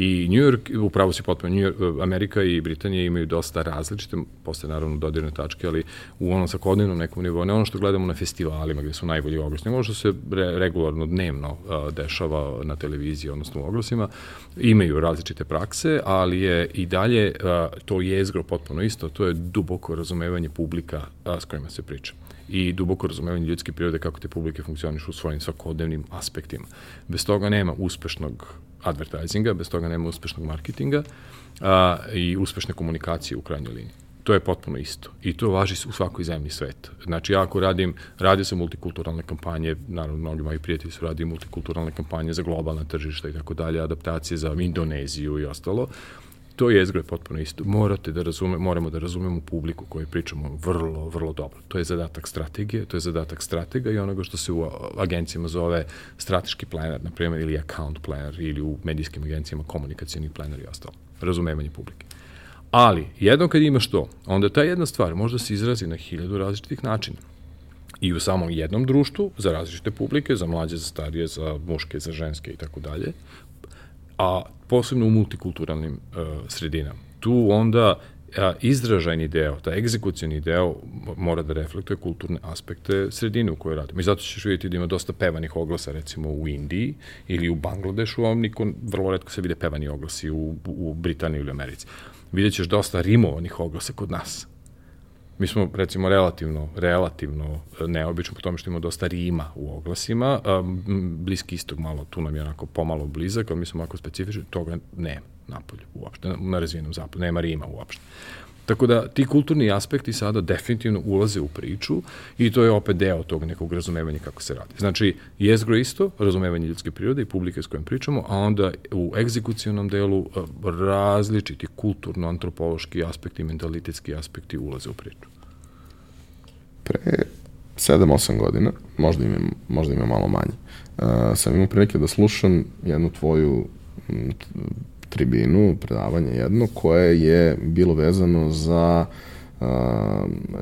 I New York, upravo si potpuno, New York, Amerika i Britanija imaju dosta različite, posle naravno dodirne tačke, ali u onom svakodnevnom nekom nivou, ne ono što gledamo na festivalima gde su najbolji oglasi, nego što se re, regularno, dnevno uh, dešava na televiziji, odnosno u oglasima, imaju različite prakse, ali je i dalje uh, to jezgro potpuno isto, to je duboko razumevanje publika uh, s kojima se priča. I duboko razumevanje ljudske prirode kako te publike funkcionišu u svojim svakodnevnim aspektima. Bez toga nema uspešnog advertisinga, bez toga nema uspešnog marketinga a, i uspešne komunikacije u krajnjoj liniji to je potpuno isto. I to važi u svakoj zemlji sveta. Znači, ja ako radim, radio sam multikulturalne kampanje, naravno, mnogi moji prijatelji su radili multikulturalne kampanje za globalna tržišta i tako dalje, adaptacije za Indoneziju i ostalo, to je izgled potpuno isto. Morate da razume, moramo da razumemo publiku koju pričamo vrlo, vrlo dobro. To je zadatak strategije, to je zadatak stratega i onoga što se u agencijama zove strateški planer, na primjer, ili account planer, ili u medijskim agencijama komunikacijni planer i ostalo. Razumevanje publike. Ali, jedno kad imaš to, onda ta jedna stvar može da se izrazi na hiljadu različitih načina. I u samom jednom društvu, za različite publike, za mlađe, za starije, za muške, za ženske i tako dalje, a posebno u multikulturalnim uh, sredinama. Tu onda a, izražajni deo, ta egzekucijni deo mora da reflektuje kulturne aspekte sredine u kojoj radimo. I zato ćeš vidjeti da ima dosta pevanih oglasa recimo u Indiji ili u Bangladešu, a niko, vrlo redko se vide pevani oglasi u, u Britaniji ili Americi vidjet ćeš dosta rimovanih oglasa kod nas. Mi smo, recimo, relativno, relativno e, neobično po tome što imamo dosta rima u oglasima. Bliski istog malo, tu nam je onako pomalo blizak, ali mi smo ovako specifični, toga nema napolju uopšte, na razvijenom zapadu, nema rima uopšte. Tako da ti kulturni aspekti sada definitivno ulaze u priču i to je opet deo tog nekog razumevanja kako se radi. Znači, jezgro isto, razumevanje ljudske prirode i publike s kojom pričamo, a onda u egzekucionom delu e, različiti kulturno-antropološki aspekti, mentalitetski aspekti ulaze u priču. Pre 7-8 godina, možda ima, možda ima malo manje, uh, sam imao prilike da slušam jednu tvoju tribinu, predavanje jedno, koje je bilo vezano za uh,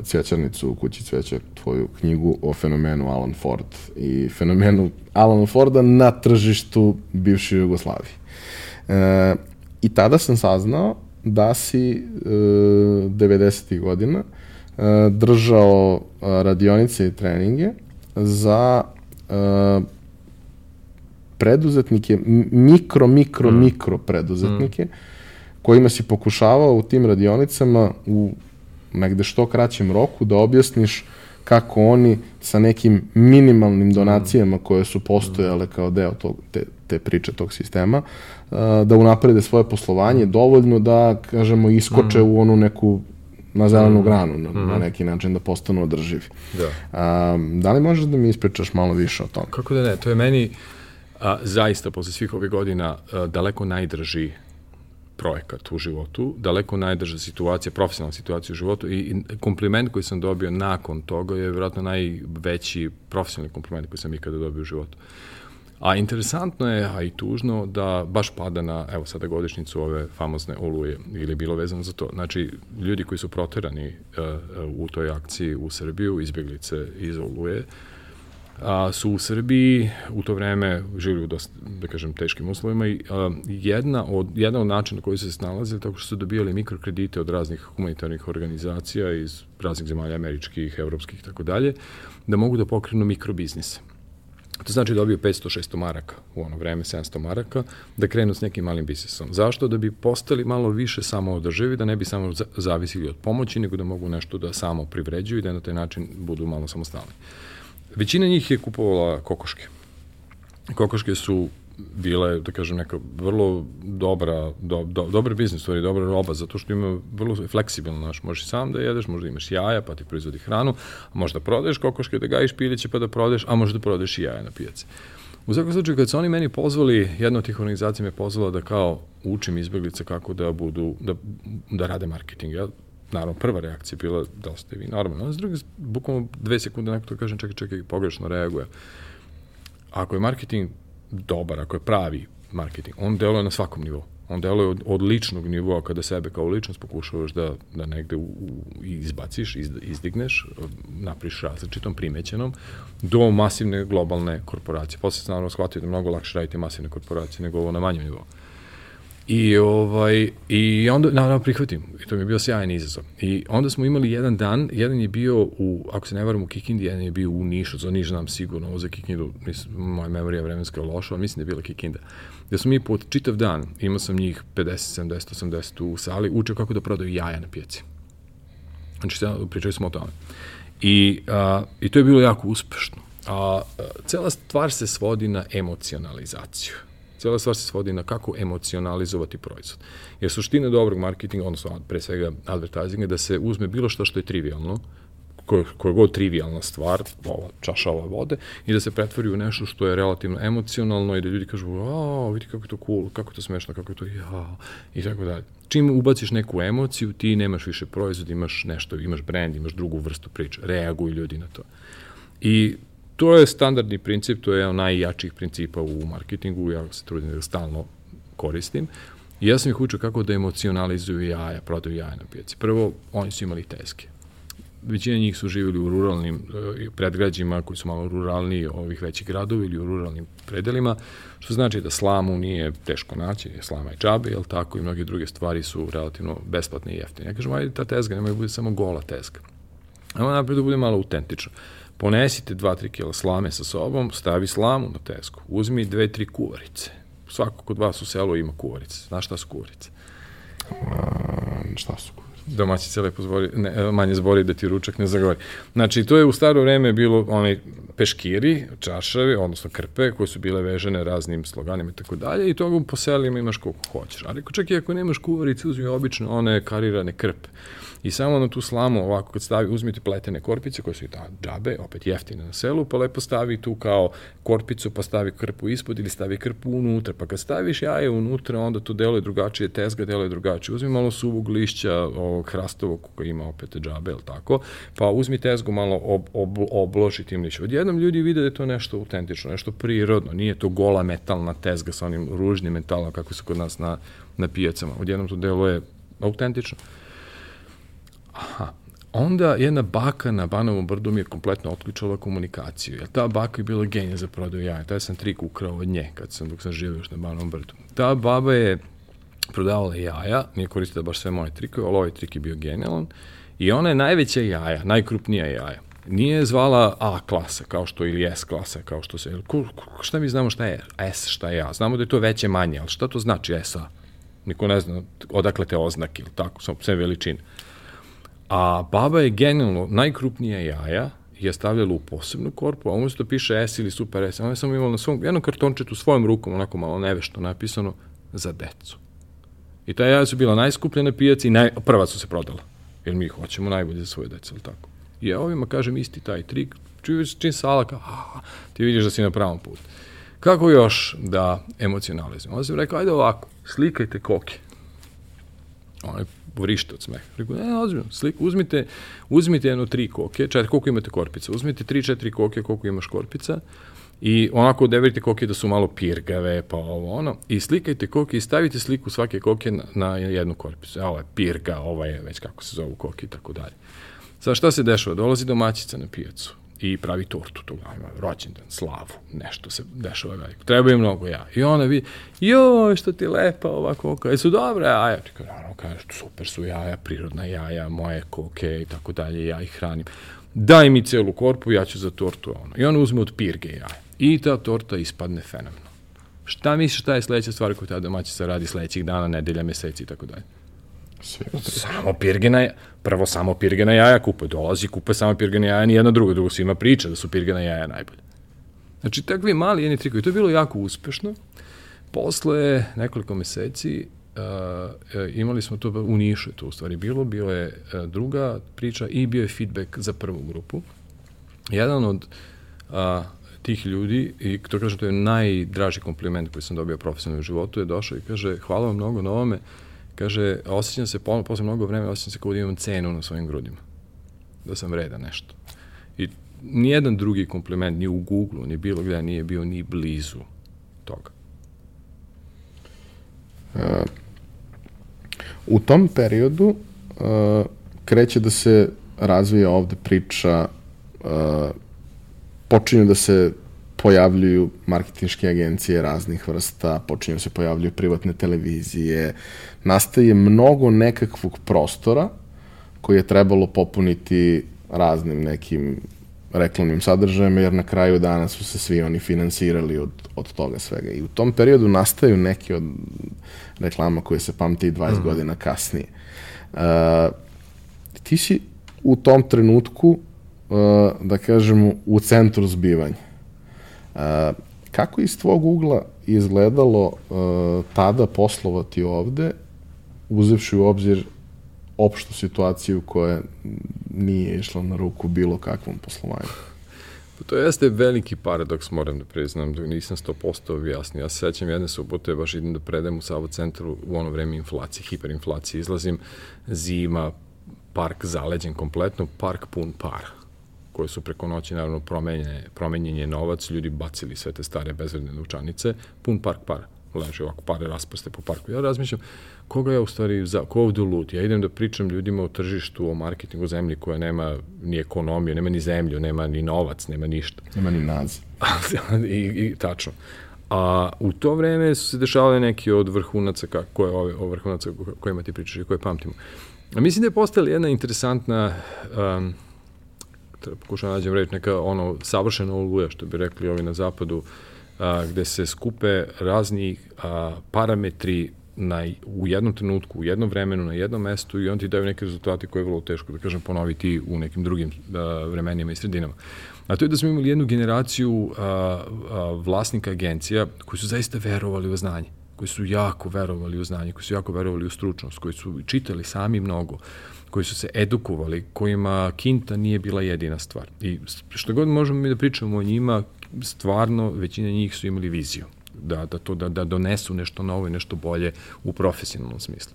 cvećarnicu u kući cveća, tvoju knjigu o fenomenu Alan Ford i fenomenu Alan Forda na tržištu bivše Jugoslavije. E, I tada sam saznao da si e, 90. godina e, držao radionice i treninge za e, preduzetnike, mikro, mikro, mm. mikro preduzetnike, mm. kojima si pokušavao u tim radionicama u negde što kraćem roku da objasniš kako oni sa nekim minimalnim donacijama koje su postojale kao deo tog, te, te priče tog sistema, da unaprede svoje poslovanje dovoljno da, kažemo, iskoče mm. u onu neku na zelenu mm. granu, na, mm. na neki način da postanu održivi. Da. A, da li možeš da mi ispričaš malo više o tome? Kako da ne, to je meni a, zaista posle svih ovih godina a, daleko najdrži projekat u životu, daleko najdrža situacija, profesionalna situacija u životu i, i kompliment koji sam dobio nakon toga je vjerojatno najveći profesionalni kompliment koji sam ikada dobio u životu. A interesantno je, a i tužno, da baš pada na, evo sada godišnicu ove famozne oluje, ili bilo vezano za to. Znači, ljudi koji su proterani uh, u toj akciji u Srbiju, izbjeglice iz oluje, uh, a, su u Srbiji u to vreme živili u dosta, da kažem, teškim uslovima i a, jedna od, jedna od načina koji su se snalazili tako što su dobijali mikrokredite od raznih humanitarnih organizacija iz raznih zemalja američkih, evropskih i tako dalje, da mogu da pokrenu mikrobiznise. To znači da dobiju 500-600 maraka u ono vreme, 700 maraka, da krenu s nekim malim biznisom. Zašto? Da bi postali malo više samoodrživi, da ne bi samo zavisili od pomoći, nego da mogu nešto da samo privređuju i da na taj način budu malo samostalni. Većina njih je kupovala kokoške. Kokoške su bile, da kažem, neka vrlo dobra, do, do, dobar biznis, stvari, dobra roba, zato što ima vrlo fleksibilno, znaš, možeš sam da jedeš, možda imaš jaja, pa ti proizvodi hranu, a možda prodaješ kokoške, da gajiš piliće, pa da prodaješ, a možda prodaješ i jaja na pijaci. U svakom slučaju, kad su oni meni pozvali, jedna od tih organizacija me pozvala da kao učim izbeglice kako da budu, da, da rade marketing. Ja naravno, prva reakcija bila da ste vi normalno. A s druge, bukvalno dve sekunde neko to kažem, čekaj, čekaj, pogrešno reaguje. Ako je marketing dobar, ako je pravi marketing, on deluje na svakom nivou. On deluje od, od ličnog nivoa kada sebe kao ličnost pokušavaš da, da negde u, u, izbaciš, iz, izdigneš, napriš različitom, primećenom, do masivne globalne korporacije. Posle se naravno shvatio da mnogo lakše raditi masivne korporacije nego ovo na manjem nivou. I, ovaj, I onda, naravno, prihvatim. I to mi je bio sjajan izazov. I onda smo imali jedan dan, jedan je bio u, ako se ne varam, u Kikindi, jedan je bio u Nišu, za Niš znam sigurno, ovo za Kikindu, mislim, moja memorija vremenska je loša, ali mislim da je bila Kikinda. Gde smo mi pod čitav dan, imao sam njih 50, 70, 80 u sali, učeo kako da prodaju jaja na pijaci. Znači, pričali smo o tome. I, a, I to je bilo jako uspešno. A, a cela stvar se svodi na emocionalizaciju. Cela stvar se svodi na kako emocionalizovati proizvod. Jer suština dobrog marketinga, odnosno pre svega advertisinga, je da se uzme bilo što što je trivialno, koja, koja god trivialna stvar, ova čaša ove vode, i da se pretvori u nešto što je relativno emocionalno i da ljudi kažu, a, vidi kako je to cool, kako je to smešno, kako je to, ja, i tako dalje. Čim ubaciš neku emociju, ti nemaš više proizvod, imaš nešto, imaš brand, imaš drugu vrstu priče, reaguju ljudi na to. I to je standardni princip, to je jedan najjačih principa u marketingu, ja se trudim da stalno koristim. I ja sam ih učio kako da emocionalizuju jaja, prodaju jaja na pijaci. Prvo, oni su imali teske većina njih su živjeli u ruralnim uh, predgrađima koji su malo ruralniji ovih većih gradova ili u ruralnim predelima, što znači da slamu nije teško naći, je slama i džabe, jel tako, i mnoge druge stvari su relativno besplatne i jeftine. Ja kažem, ajde ta tezga, nemoj da bude samo gola tezga. Evo napred da bude malo autentično. Ponesite 2-3 kg slame sa sobom, stavi slamu na tesku, uzmi 2-3 kuvarice. Svako kod vas u selu ima kuvarice. Znaš šta su kuvarice? A, šta su domaćice lepo zbori, ne, manje zbori da ti ručak ne zagori. Znači, to je u staro vreme bilo onaj peškiri, čašavi, odnosno krpe, koje su bile vežene raznim sloganima i tako dalje, i toga po selima imaš koliko hoćeš. Ali čak i ako nemaš kuvarice, uzmi obično one karirane krpe i samo na tu slamu ovako kad stavi, uzmite pletene korpice koje su i ta džabe, opet jeftine na selu, pa lepo stavi tu kao korpicu, pa stavi krpu ispod ili stavi krpu unutra, pa kad staviš jaje unutra, onda to deluje drugačije, tezga deluje drugačije. Uzmi malo suvog lišća, ovog hrastovog koji ima opet džabe, ili tako, pa uzmi tezgu malo ob, ob, obloži tim lišćem. Odjednom ljudi vide da je to nešto autentično, nešto prirodno, nije to gola metalna tezga sa onim ružnim metalom kako su kod nas na, na pijacama. Odjednom to deluje autentično. Aha. Onda jedna baka na Banovom brdu mi je kompletno otključala komunikaciju. Jer ta baka je bila genija za prodaju jaja. Taj sam trik ukrao od nje kad sam, dok sam živio još na Banovom brdu. Ta baba je prodavala jaja, nije koristila baš sve moje trikove, ali ovaj trik je bio genijalan. I ona je najveća jaja, najkrupnija jaja. Nije zvala A klasa, kao što, ili S klasa, kao što se... Ko, ko, šta mi znamo šta je S, šta je A? Znamo da je to veće, manje, ali šta to znači SA? Niko ne zna odakle te oznake ili tako, sve veličine. A baba je genijalno, najkrupnija jaja je stavljala u posebnu korpu, a umesto da piše S ili Super S, ona je samo imala na svom, jednom kartončetu svojom rukom, onako malo nevešto napisano, za decu. I ta jaja su bila najskuplja na pijaci i naj, prva su se prodala. Jer mi hoćemo najbolje za svoje deca, ali tako. I ja ovima kažem isti taj trik, čim, čim sala kao, a, ti vidiš da si na pravom putu. Kako još da emocionalizujem? Onda sam rekao, ajde ovako, slikajte koke. Ona je vrište od smeha. Rekao, ne, ozbiljno, slik, uzmite, uzmite jedno tri koke, četiri, koliko imate korpica, uzmite tri, četiri koke, koliko imaš korpica, i onako odeverite koke da su malo pirgave, pa ovo ono, i slikajte koke i stavite sliku svake koke na, na jednu korpicu. Ovo je pirga, ovo je već kako se zovu koke i tako dalje. Sad šta se dešava? Dolazi domaćica na pijacu i pravi tortu ima rođendan, slavu, nešto se dešava veliko. Treba je mnogo ja. I ona vidi, joj, što ti lepa ova koka, jesu dobre jaja? Ti kaže, naravno, kaže, super su jaja, prirodna jaja, moje koke i tako dalje, ja ih hranim. Daj mi celu korpu, ja ću za tortu ono. I ona uzme od pirge jaja. I ta torta ispadne fenomenalno. Šta misliš šta je sledeća stvar koju ta domaćica radi sledećih dana, nedelja, meseci i tako dalje? Samo pirgena. Prvo samo pirgena jaja kupuje. Dolazi, kupuje samo pirgena jaja, nijedna druga. Drugo svima priča da su pirgena jaja najbolje. Znači, takvi mali jedni trikovi. To je bilo jako uspešno. Posle nekoliko meseci uh, imali smo to u Nišu, to u stvari bilo, bio je uh, druga priča i bio je feedback za prvu grupu. Jedan od uh, tih ljudi, i to kažem, to je najdraži kompliment koji sam dobio profesionalnom životu, je došao i kaže, hvala vam mnogo na ovome, Kaže, osjećam se, posle mnogo vremena, osjećam se kao da imam cenu na svojim grudima. Da sam vreda nešto. I nijedan drugi kompliment, ni u Google, ni bilo gde, nije bio ni blizu toga. Uh, u tom periodu uh, kreće da se razvija ovde priča, uh, počinju da se pojavljuju marketinške agencije raznih vrsta, počinju se pojavljuju privatne televizije, nastaje mnogo nekakvog prostora koji je trebalo popuniti raznim nekim reklamnim sadržajem, jer na kraju dana su se svi oni finansirali od, od toga svega. I u tom periodu nastaju neki od reklama koje se pamte i 20 mm -hmm. godina kasnije. Uh, ti si u tom trenutku da kažemo, u centru zbivanja. Kako iz tvog ugla izgledalo tada poslovati ovde, uzevši u obzir opštu situaciju koja nije išla na ruku bilo kakvom poslovanju? Pa to jeste veliki paradoks, moram da priznam, da nisam 100% objasnio. Ja se sećam jedne subote, baš idem da predajem u Savo centru u ono vreme inflacije, hiperinflacije, izlazim, zima, park zaleđen kompletno, park pun para koje su preko noći naravno promenjene, promenjen je novac, ljudi bacili sve te stare bezvredne novčanice, pun park para, leže ovako pare rasprste po parku. Ja razmišljam, koga ja u stvari, za, ko ovde lud? Ja idem da pričam ljudima o tržištu, o marketingu zemlji koja nema ni ekonomiju, nema ni zemlju, nema ni novac, nema ništa. Nema ni naziv. I, I, tačno. A u to vreme su se dešavale neki od vrhunaca, kako je ove, o vrhunaca kojima ti pričaš i koje pamtimo. A mislim da je postala jedna interesantna, um, pokušam da nađem reći, neka ono savršena oluja, što bi rekli ovi na zapadu, a, gde se skupe razni a, parametri na, u jednom trenutku, u jednom vremenu, na jednom mestu i on ti daju neke rezultate koje je vrlo teško, da kažem, ponoviti u nekim drugim a, vremenima i sredinama. A to je da smo imali jednu generaciju a, a, vlasnika agencija koji su zaista verovali u znanje, koji su jako verovali u znanje, koji su jako verovali u stručnost, koji su čitali sami mnogo, koji su se edukovali, kojima kinta nije bila jedina stvar. I što god možemo mi da pričamo o njima, stvarno većina njih su imali viziju da, da, to, da, da donesu nešto novo i nešto bolje u profesionalnom smislu.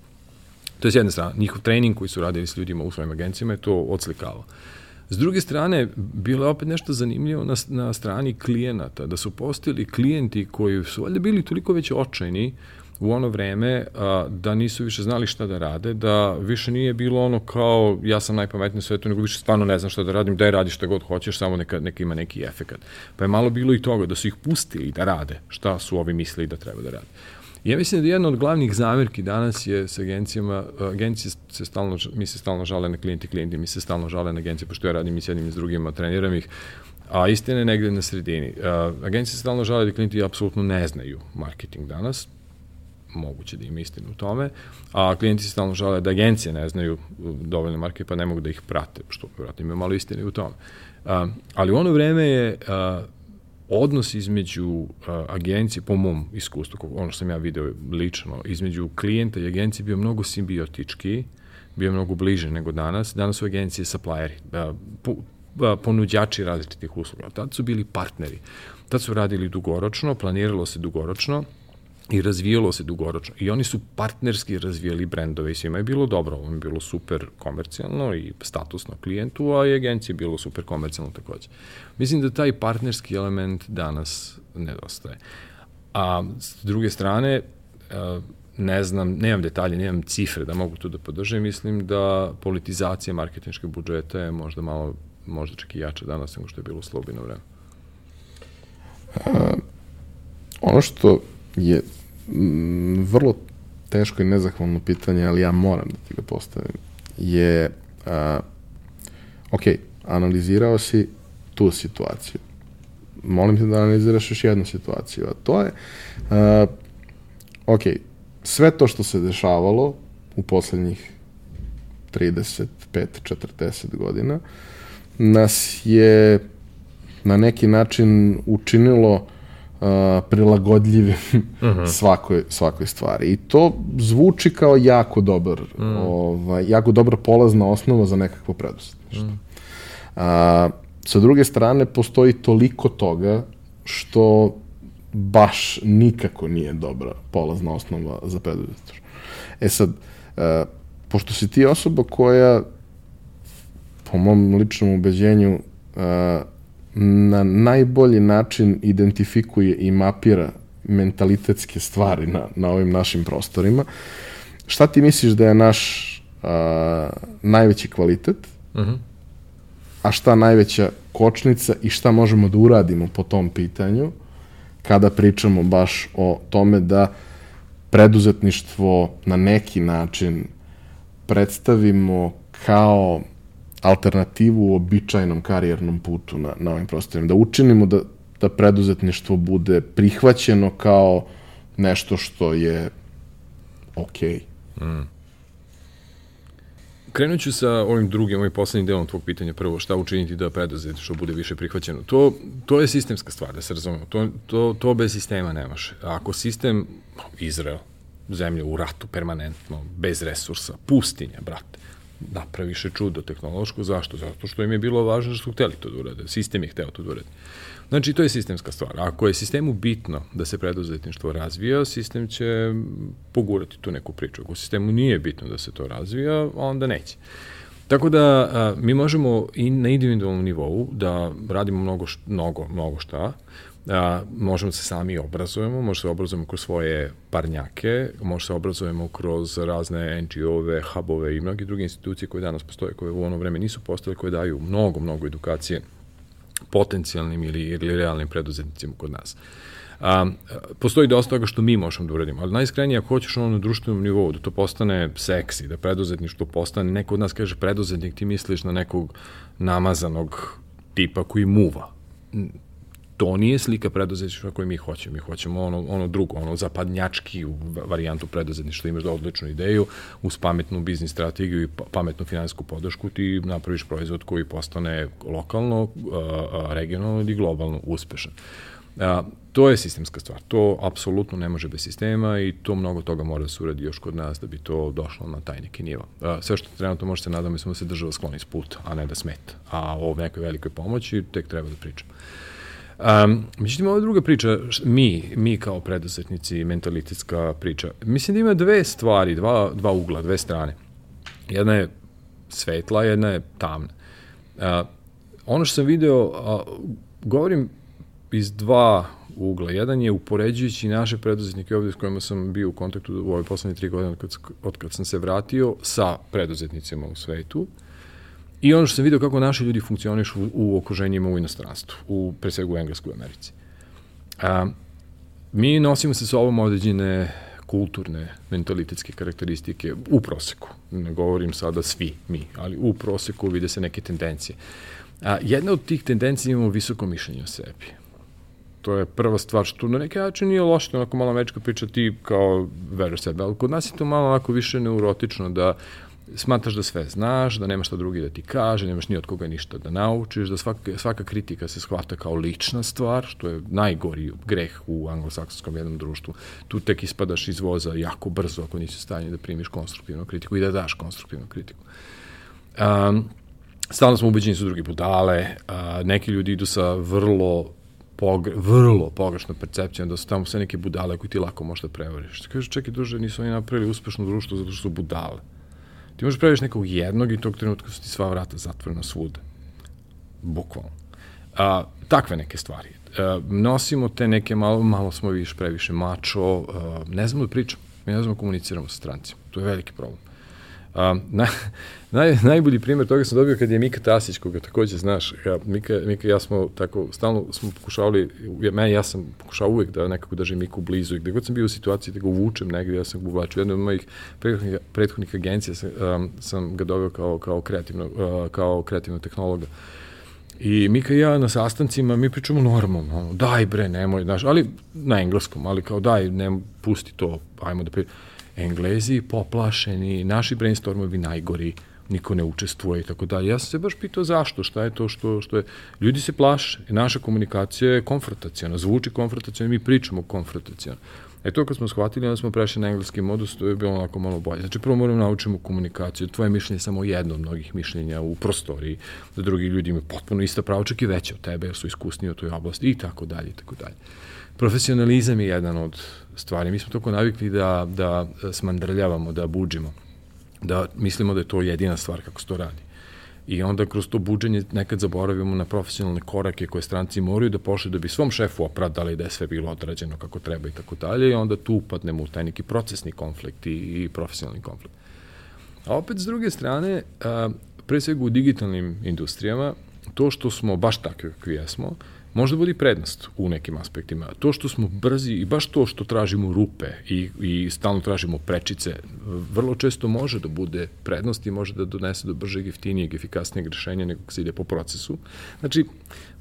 To je s jedne strane, njihov trening koji su radili s ljudima u svojim agencijama je to odslikavao. S druge strane, bilo je opet nešto zanimljivo na, na strani klijenata, da su postali klijenti koji su valjda bili toliko već očajni u ono vreme a, da nisu više znali šta da rade, da više nije bilo ono kao ja sam najpametniji u svetu, nego više stvarno ne znam šta da radim, daj radi šta god hoćeš, samo neka, neka ima neki efekat. Pa je malo bilo i toga da su ih pustili da rade šta su ovi mislili da treba da rade. Ja mislim da jedna od glavnih zamerki danas je s agencijama, agencije se stalno, mi se stalno žale na klijenti, klijenti mi se stalno žale na agencije, pošto ja radim i s jednim i s drugima, treniram ih, a istina je negde na sredini. Agencije se stalno žale da klijenti apsolutno ne znaju marketing danas, moguće da ima istinu u tome, a klijenti se stalno žele da agencije ne znaju dovoljno marke, pa ne mogu da ih prate, što vratno ima malo istine u tome. A, ali u ono vreme je a, odnos između a, agencije, po mom iskustvu, ono što sam ja video lično, između klijenta i agencije bio mnogo simbiotički, bio mnogo bliže nego danas. Danas su agencije supplieri, a, po, a, ponuđači različitih usluga. Tad su bili partneri. Tad su radili dugoročno, planiralo se dugoročno, i razvijalo se dugoročno. I oni su partnerski razvijali brendove i svima je bilo dobro. Ovo je bilo super komercijalno i statusno klijentu, a i agencije je bilo super komercijalno takođe. Mislim da taj partnerski element danas nedostaje. A s druge strane, ne znam, nemam detalje, nemam cifre da mogu to da podržem, mislim da politizacija marketinškog budžeta je možda malo, možda čak i jača danas nego što je bilo u slobino vreme. A, ono što je Mm, vrlo teško i nezahvalno pitanje, ali ja moram da ti ga postavim, je, a, ok, analizirao si tu situaciju. Molim te da analiziraš još jednu situaciju, a to je, a, ok, sve to što se dešavalo u poslednjih 35, 40 godina, nas je na neki način učinilo prilagodljivim uh mhm. -huh. svakoj, svakoj stvari. I to zvuči kao jako dobar, uh mm. -huh. ovaj, jako dobra polazna osnova za nekakvo preduzetništvo. Uh. -huh. A, sa druge strane, postoji toliko toga što baš nikako nije dobra polazna osnova za preduzetništvo. E sad, a, pošto si ti osoba koja, po mom ličnom ubeđenju, a, na najbolji način identifikuje i mapira mentalitetske stvari na, na ovim našim prostorima. Šta ti misliš da je naš a, najveći kvalitet, uh mhm. -huh. a šta najveća kočnica i šta možemo da uradimo po tom pitanju kada pričamo baš o tome da preduzetništvo na neki način predstavimo kao alternativu u običajnom karijernom putu na, na ovim prostorima. Da učinimo da, da preduzetništvo bude prihvaćeno kao nešto što je okej. Mm. krenut ću sa ovim drugim, ovim poslednjim delom tvog pitanja. Prvo, šta učiniti da što bude više prihvaćeno? To, to je sistemska stvar, da se razumemo. To, to, to bez sistema ne može. Ako sistem, Izrael, zemlja u ratu permanentno, bez resursa, pustinja, brate, napraviše čudo tehnološko. Zašto? Zato što im je bilo važno što su hteli to da urade. Sistem je hteo to da urade. Znači, to je sistemska stvar. Ako je sistemu bitno da se preduzetništvo razvija, sistem će pogurati tu neku priču. Ako sistemu nije bitno da se to razvija, onda neće. Tako da a, mi možemo i na individualnom nivou da radimo mnogo, mnogo, mnogo šta, a, možemo da se sami obrazujemo, možemo se obrazujemo kroz svoje parnjake, možemo se obrazujemo kroz razne NGO-ove, hubove i mnogi druge institucije koje danas postoje, koje u ono vreme nisu postale, koje daju mnogo, mnogo edukacije potencijalnim ili, ili realnim preduzetnicima kod nas. A, postoji dosta toga što mi možemo da uradimo, ali najiskrenije ako hoćeš ono na društvenom nivou, da to postane seksi, da preduzetništvo postane, neko od nas kaže preduzetnik, ti misliš na nekog namazanog tipa koji muva to nije slika preduzetništva koju mi hoćemo. Mi hoćemo ono, ono drugo, ono zapadnjački varijantu preduzetništva. Imaš da odličnu ideju, uz pametnu biznis strategiju i pa, pametnu finansijsku podršku ti napraviš proizvod koji postane lokalno, regionalno ili globalno uspešan. To je sistemska stvar. To apsolutno ne može bez sistema i to mnogo toga mora da se uradi još kod nas da bi to došlo na taj neki nivo. Sve što trenutno može se nadamo smo da se država skloni s puta, a ne da smeta. A o nekoj velikoj pomoći tek treba da pričamo. Um, međutim, ova druga priča, mi, mi kao preduzetnici, mentalitetska priča, mislim da ima dve stvari, dva, dva ugla, dve strane. Jedna je svetla, jedna je tamna. Uh, ono što sam video, uh, govorim iz dva ugla. Jedan je upoređujući naše preduzetnike ovde s kojima sam bio u kontaktu u ove poslednje tri godine od kad, od kad sam se vratio sa preduzetnicima u svetu. I ono što sam vidio kako naši ljudi funkcionišu u, okruženjima u inostranstvu, u, pre svega u Engleskoj Americi. A, mi nosimo sa sobom određene kulturne, mentalitetske karakteristike u proseku. Ne govorim sada svi mi, ali u proseku vide se neke tendencije. A, jedna od tih tendencija imamo visoko mišljenje o sebi. To je prva stvar što na neki način nije loše, onako malo mečka priča ti kao veruješ sebe, ali kod nas je to malo onako više neurotično da smatraš da sve znaš, da nemaš šta drugi da ti kaže, nemaš ni od koga ništa da naučiš, da svaka, svaka kritika se shvata kao lična stvar, što je najgori greh u anglosaksonskom jednom društvu. Tu tek ispadaš iz voza jako brzo ako nisi stanji da primiš konstruktivnu kritiku i da daš konstruktivnu kritiku. Um, stalno smo ubeđeni da su drugi budale, a, neki ljudi idu sa vrlo pogre, vrlo pogrešna percepcija da su tamo sve neke budale koje ti lako možda prevariš. Kaže, čekaj, duže, nisu oni napravili uspešno društvo zato što su budale. Ti možeš praviš nekog jednog i tog trenutka su ti sva vrata zatvorena svuda. Bukvalno. A, takve neke stvari. A, nosimo te neke malo, malo smo više previše mačo, a, ne znamo da pričamo, mi ne znamo da komuniciramo sa strancima. To je veliki problem. Um, na, naj, najbolji primjer toga sam dobio kad je Mika Tasić, koga takođe znaš, ja, Mika, Mika ja smo tako, stalno smo pokušavali, ja, meni, ja sam pokušao uvek da nekako držim Miku blizu i gde god sam bio u situaciji da ga uvučem negde, ja sam ga uvlačio. Jedna od mojih prethodnih, prethodnih agencija sam, um, sam ga dobio kao, kao, kreativno, uh, kao kreativnog tehnologa. I Mika i ja na sastancima, mi pričamo normalno, daj bre, nemoj, znaš, ali na engleskom, ali kao daj, ne, pusti to, ajmo da pričamo Englezi poplašeni, naši brainstormovi najgori, niko ne učestvuje i tako dalje. Ja sam se baš pitao zašto, šta je to što, što je... Ljudi se plaše, naša komunikacija je konfrontacijona, zvuči konfrontacijona, mi pričamo konfrontacijona. E to kad smo shvatili, onda smo prešli na engleski modus, to je bilo onako malo bolje. Znači, prvo moramo naučimo komunikaciju. Tvoje mišljenje je samo jedno od mnogih mišljenja u prostoriji, da drugi ljudi imaju potpuno ista prava, čak i veće od tebe, jer su iskusniji u toj oblasti i tako dalje i tako dalje. Profesionalizam je jedan od stvari. Mi smo toliko navikli da, da smandrljavamo, da buđimo, da mislimo da je to jedina stvar kako se to radi. I onda kroz to buđenje nekad zaboravimo na profesionalne korake koje stranci moraju da pošle da bi svom šefu opravdali da je sve bilo odrađeno kako treba i tako dalje i onda tu upadnemo u taj neki procesni konflikt i, i profesionalni konflikt. A opet s druge strane, a, pre svega u digitalnim industrijama, to što smo baš takvi kakvi jesmo, možda budi prednost u nekim aspektima. To što smo brzi i baš to što tražimo rupe i, i stalno tražimo prečice, vrlo često može da bude prednost i može da donese do bržeg, jeftinijeg, efikasnijeg rešenja nego se ide po procesu. Znači,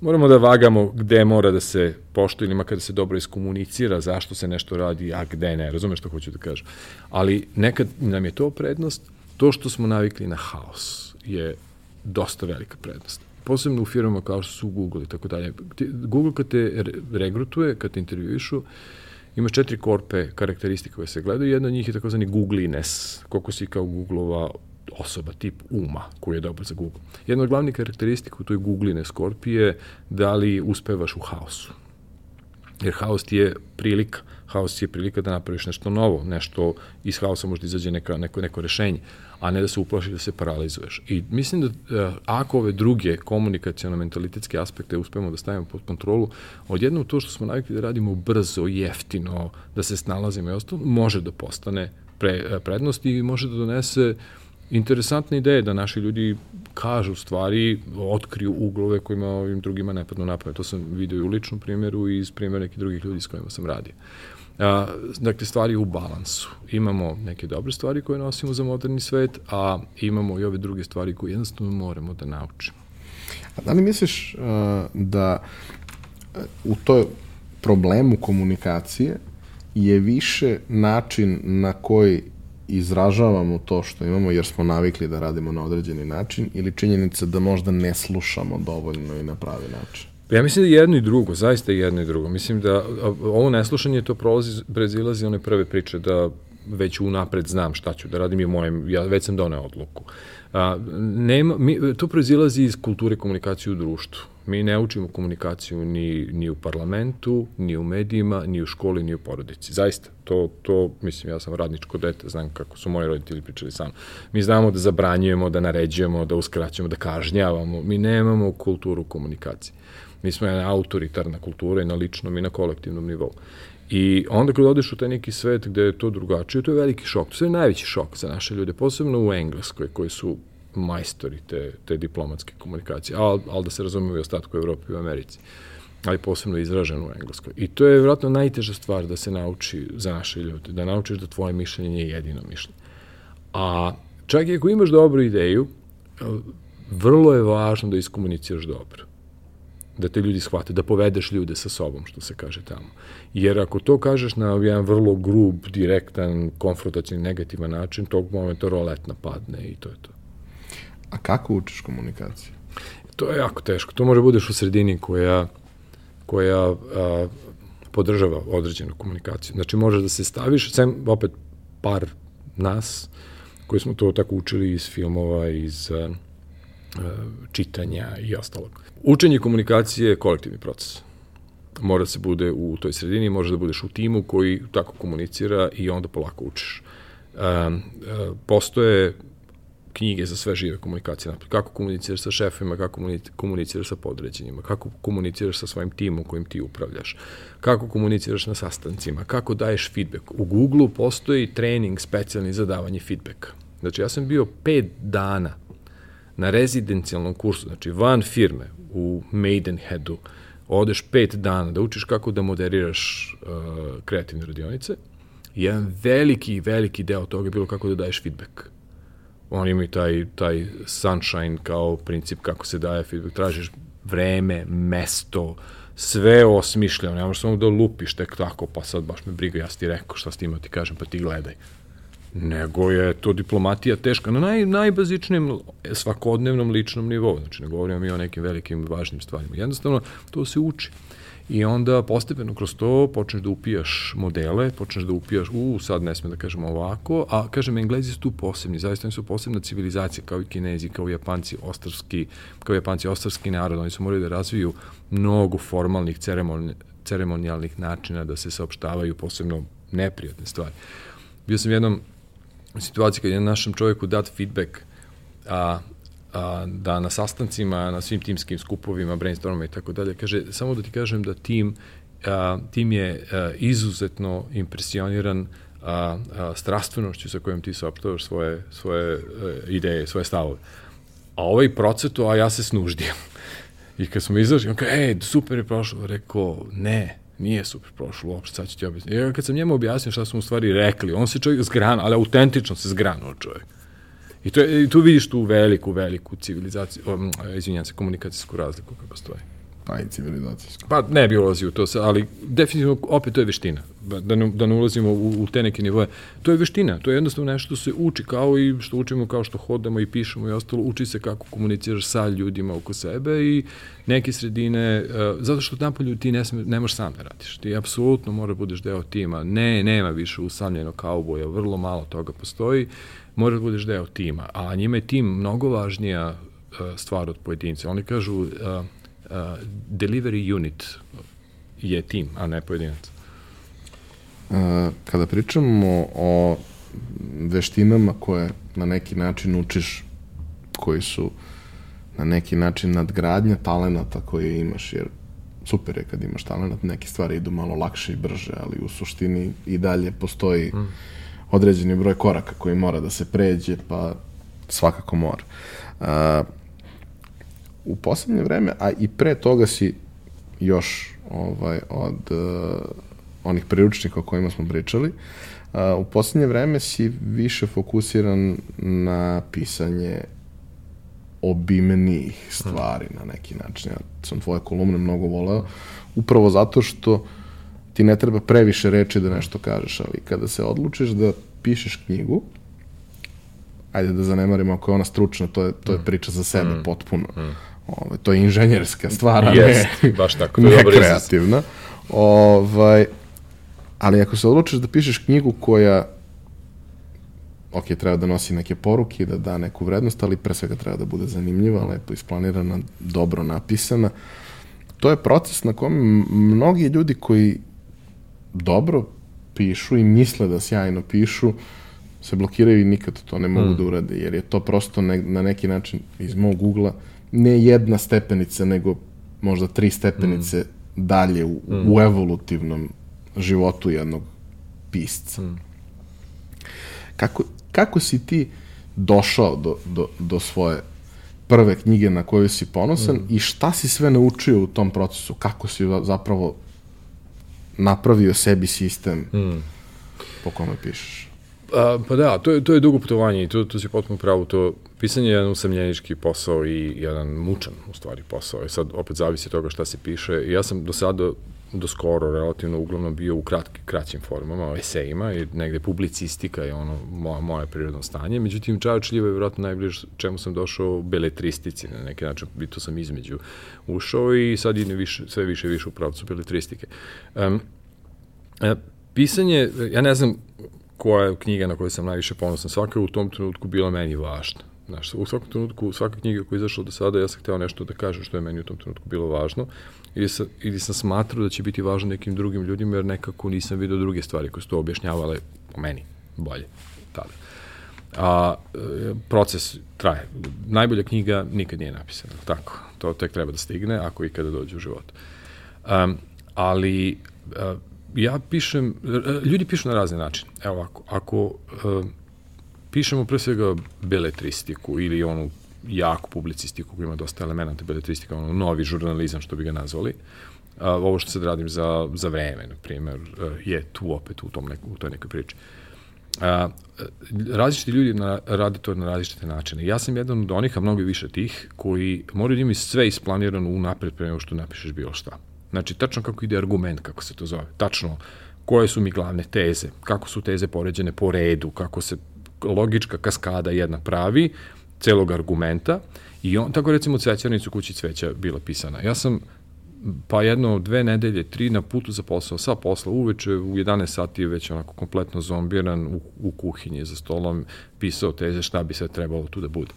moramo da vagamo gde mora da se pošto ili makar da se dobro iskomunicira zašto se nešto radi, a gde ne, razumeš što hoću da kažem. Ali nekad nam je to prednost, to što smo navikli na haos je dosta velika prednost. Posebno u firmama kao što su Google i tako dalje. Google kad te regrutuje, kad te intervjuišu, imaš četiri korpe karakteristike koje se gledaju. Jedna od njih je takozvani Googliness, koliko si kao Googleova osoba, tip uma koji je dobar za Google. Jedna od glavnih karakteristika u toj Googliness korpi je da li uspevaš u haosu. Jer haos ti je prilika. Haos ti je prilika da napraviš nešto novo, nešto iz haosa možda izađe neka, neko, neko rešenje, a ne da se uplašiš da se paralizuješ. I mislim da uh, ako ove druge komunikacijono-mentalitetske aspekte uspemo da stavimo pod kontrolu, odjednom to što smo navikli da radimo brzo, jeftino, da se snalazimo i ostalo, može da postane pre, e, prednost i može da donese interesantna ideja da naši ljudi kažu stvari, otkriju uglove kojima ovim drugima ne padnu napamet. To sam vidio i u ličnom primjeru i iz primjera nekih drugih ljudi s kojima sam radio. Dakle, stvari u balansu. Imamo neke dobre stvari koje nosimo za moderni svet, a imamo i ove druge stvari koje jednostavno moramo da naučimo. A da li misliš uh, da u toj problemu komunikacije je više način na koji izražavamo to što imamo jer smo navikli da radimo na određeni način ili činjenica da možda ne slušamo dovoljno i na pravi način? Ja mislim da jedno i drugo, zaista jedno i drugo. Mislim da ovo neslušanje to prolazi, prezilazi one prve priče da već unapred znam šta ću da radim i mojem, ja već sam doneo odluku. A, nema, mi, to proizilazi iz kulture komunikacije u društvu. Mi ne učimo komunikaciju ni, ni u parlamentu, ni u medijima, ni u školi, ni u porodici. Zaista, to, to, mislim, ja sam radničko dete, znam kako su moji roditelji pričali sam. Mi znamo da zabranjujemo, da naređujemo, da uskraćujemo, da kažnjavamo. Mi nemamo kulturu komunikacije. Mi smo jedna autoritarna kultura i na ličnom i na kolektivnom nivou. I onda kad odeš u taj neki svet gde je to drugačije, to je veliki šok. To je najveći šok za naše ljude, posebno u Engleskoj, koji su majstori te, te diplomatske komunikacije, ali al da se razumiju i ostatku Evrope i u Americi ali posebno izraženo u engleskoj. I to je vjerojatno najteža stvar da se nauči za naše ljude, da naučiš da tvoje mišljenje nije jedino mišljenje. A čak i ako imaš dobru ideju, vrlo je važno da iskomuniciraš dobro da te ljudi shvate, da povedeš ljude sa sobom, što se kaže tamo. Jer ako to kažeš na jedan vrlo grub, direktan, konfrontacijni, negativan način, tog momenta roletna padne i to je to. A kako učiš komunikaciju? To je jako teško. To može budeš u sredini koja, koja a, podržava određenu komunikaciju. Znači, možeš da se staviš, sem opet par nas, koji smo to tako učili iz filmova, iz a, a, čitanja i ostalog. Učenje komunikacije je kolektivni proces. Mora se bude u toj sredini, može da budeš u timu koji tako komunicira i onda polako učiš. Um, postoje knjige za sve žive komunikacije, kako komuniciraš sa šefima, kako komuniciraš sa podređenjima, kako komuniciraš sa svojim timom kojim ti upravljaš, kako komuniciraš na sastancima, kako daješ feedback. U Google-u postoji trening specijalni za davanje feedbacka. Znači, ja sam bio pet dana na rezidencijalnom kursu, znači van firme, u Maidenheadu, odeš pet dana da učiš kako da moderiraš uh, kreativne radionice, jedan veliki, veliki deo toga je bilo kako da daješ feedback. Oni imaju taj, taj sunshine kao princip kako se daje feedback. Tražiš vreme, mesto, sve osmišljeno. Ne možeš samo da lupiš tek tako, pa sad baš me briga, ja ti rekao šta s tim ti kažem, pa ti gledaj nego je to diplomatija teška na naj, najbazičnijem svakodnevnom ličnom nivou. Znači, ne govorimo mi o nekim velikim važnim stvarima. Jednostavno, to se uči. I onda postepeno kroz to počneš da upijaš modele, počneš da upijaš, u, sad ne sme da kažemo ovako, a kažem, Englezi su tu posebni, zaista oni su posebna civilizacija, kao i Kinezi, kao i Japanci, ostarski, kao i Japanci, ostarski narod, oni su morali da razviju mnogo formalnih ceremoni, ceremonijalnih načina da se saopštavaju posebno neprijatne stvari. Bio sam jednom situaciji kad je našem čovjeku dat feedback a, a, da na sastancima, na svim timskim skupovima, brainstormima i tako dalje, kaže, samo da ti kažem da tim, a, tim je a, izuzetno impresioniran a, a, strastvenošću sa kojom ti saopštavaš svoje, svoje a, e, ideje, svoje stavove. A ovaj procetu, a ja se snuždio. I kad smo izašli, on kaže, ej, super je prošlo. Rekao, ne, Nije super prošlo uopšte, sad ću ti objasniti. Ja kad sam njemu objasnio šta smo u stvari rekli, on se čovjek zgrano, ali autentično se zgranuo čovjek. I, to i tu vidiš tu veliku, veliku civilizaciju, um, izvinjam se, komunikacijsku razliku koja postoji. Pa i civilizacijsko. Pa ne bi ulazio u to, ali definitivno opet to je veština. Da ne, da ne ulazimo u, u te neke nivoje. To je veština, to je jednostavno nešto što se uči kao i što učimo kao što hodamo i pišemo i ostalo. Uči se kako komuniciraš sa ljudima oko sebe i neke sredine, uh, zato što napolju ti ne, sme, ne možeš sam da radiš. Ti apsolutno mora da budeš deo tima. Ne, nema više usamljenog kauboja, vrlo malo toga postoji. Mora da budeš deo tima. A njima je tim mnogo važnija uh, stvar od pojedinca. Oni kažu uh, delivery unit je tim, a ne pojedinac. Uh, kada pričamo o veštinama koje na neki način učiš, koji su na neki način nadgradnja talenata koje imaš, jer super je kad imaš talent, neke stvari idu malo lakše i brže, ali u suštini i dalje postoji mm. određeni broj koraka koji mora da se pređe, pa svakako mora. Uh, u poslednje vreme, a i pre toga si još ovaj, od uh, onih priručnika o kojima smo pričali, uh, u poslednje vreme si više fokusiran na pisanje obimnijih stvari na neki način. Ja sam tvoje kolumne mnogo voleo, upravo zato što ti ne treba previše reči da nešto kažeš, ali kada se odlučiš da pišeš knjigu, ajde da zanemarimo ako je ona stručna, to je, to je priča za sebe mm. potpuno. Mm. Ove, to je inženjerska stvar, a yes, ne, baš tako, ne kreativna. Ovaj, ali ako se odlučiš da pišeš knjigu koja ok, treba da nosi neke poruke, da da neku vrednost, ali pre svega treba da bude zanimljiva, lepo isplanirana, dobro napisana. To je proces na kom mnogi ljudi koji dobro pišu i misle da sjajno pišu, se blokiraju i nikad to ne mogu mm. da urade, jer je to prosto ne, na neki način iz mog ugla ne jedna stepenica, nego možda tri stepenice mm. dalje u, mm. u evolutivnom životu jednog pisca. Mm. Kako, kako si ti došao do, do, do svoje prve knjige na koju si ponosan mm. i šta si sve naučio u tom procesu? Kako si zapravo napravio sebi sistem mm. po kome pišeš? A, pa da, to je, to je dugo putovanje i to, to si potpuno pravo. To, pisanje je jedan usamljenički posao i jedan mučan, u stvari, posao. I sad opet zavisi od toga šta se piše. I ja sam do sada do skoro relativno uglavnom bio u kratki, kraćim formama, esejima i negde publicistika je ono moje, moje prirodno stanje. Međutim, Čajočljivo je vjerojatno najbliže čemu sam došao beletristici, na neki način, i to sam između ušao i sad ide više, sve više i više u pravcu beletristike. Um, pisanje, ja ne znam koja je knjiga na kojoj sam najviše ponosan, svaka je u tom trenutku bila meni važna. Znaš, u svakom trenutku, svaka knjiga koja je izašla do sada, ja sam hteo nešto da kažem što je meni u tom trenutku bilo važno ili sam, ili sam smatrao da će biti važno nekim drugim ljudima, jer nekako nisam vidio druge stvari koje su to objašnjavale po meni bolje tada. A e, proces traje. Najbolja knjiga nikad nije napisana, tako. To tek treba da stigne, ako ikada dođe u život. Um, ali uh, ja pišem, ljudi pišu na razne načine. Evo ovako, ako uh, pišemo pre svega beletristiku ili onu jaku publicistiku koja ima dosta elemenata beletristika, ono novi žurnalizam što bi ga nazvali. Ovo što sad radim za, za vreme, na primjer, je tu opet u, tom neku, u toj nekoj priči. A, različiti ljudi na, rade to na različite načine. Ja sam jedan od onih, a mnogo više tih, koji moraju da imaju sve isplanirano unapred pre nego što napišeš bilo šta. Znači, tačno kako ide argument, kako se to zove. Tačno koje su mi glavne teze, kako su teze poređene po redu, kako se logička kaskada jedna pravi, celog argumenta i on, tako recimo Cvećarnicu kući cveća bila pisana. Ja sam pa jedno, dve nedelje, tri na putu za posao, sa posla uveče, u 11 sati je već onako kompletno zombiran u, u kuhinji za stolom, pisao teze šta bi sve trebalo tu da bude.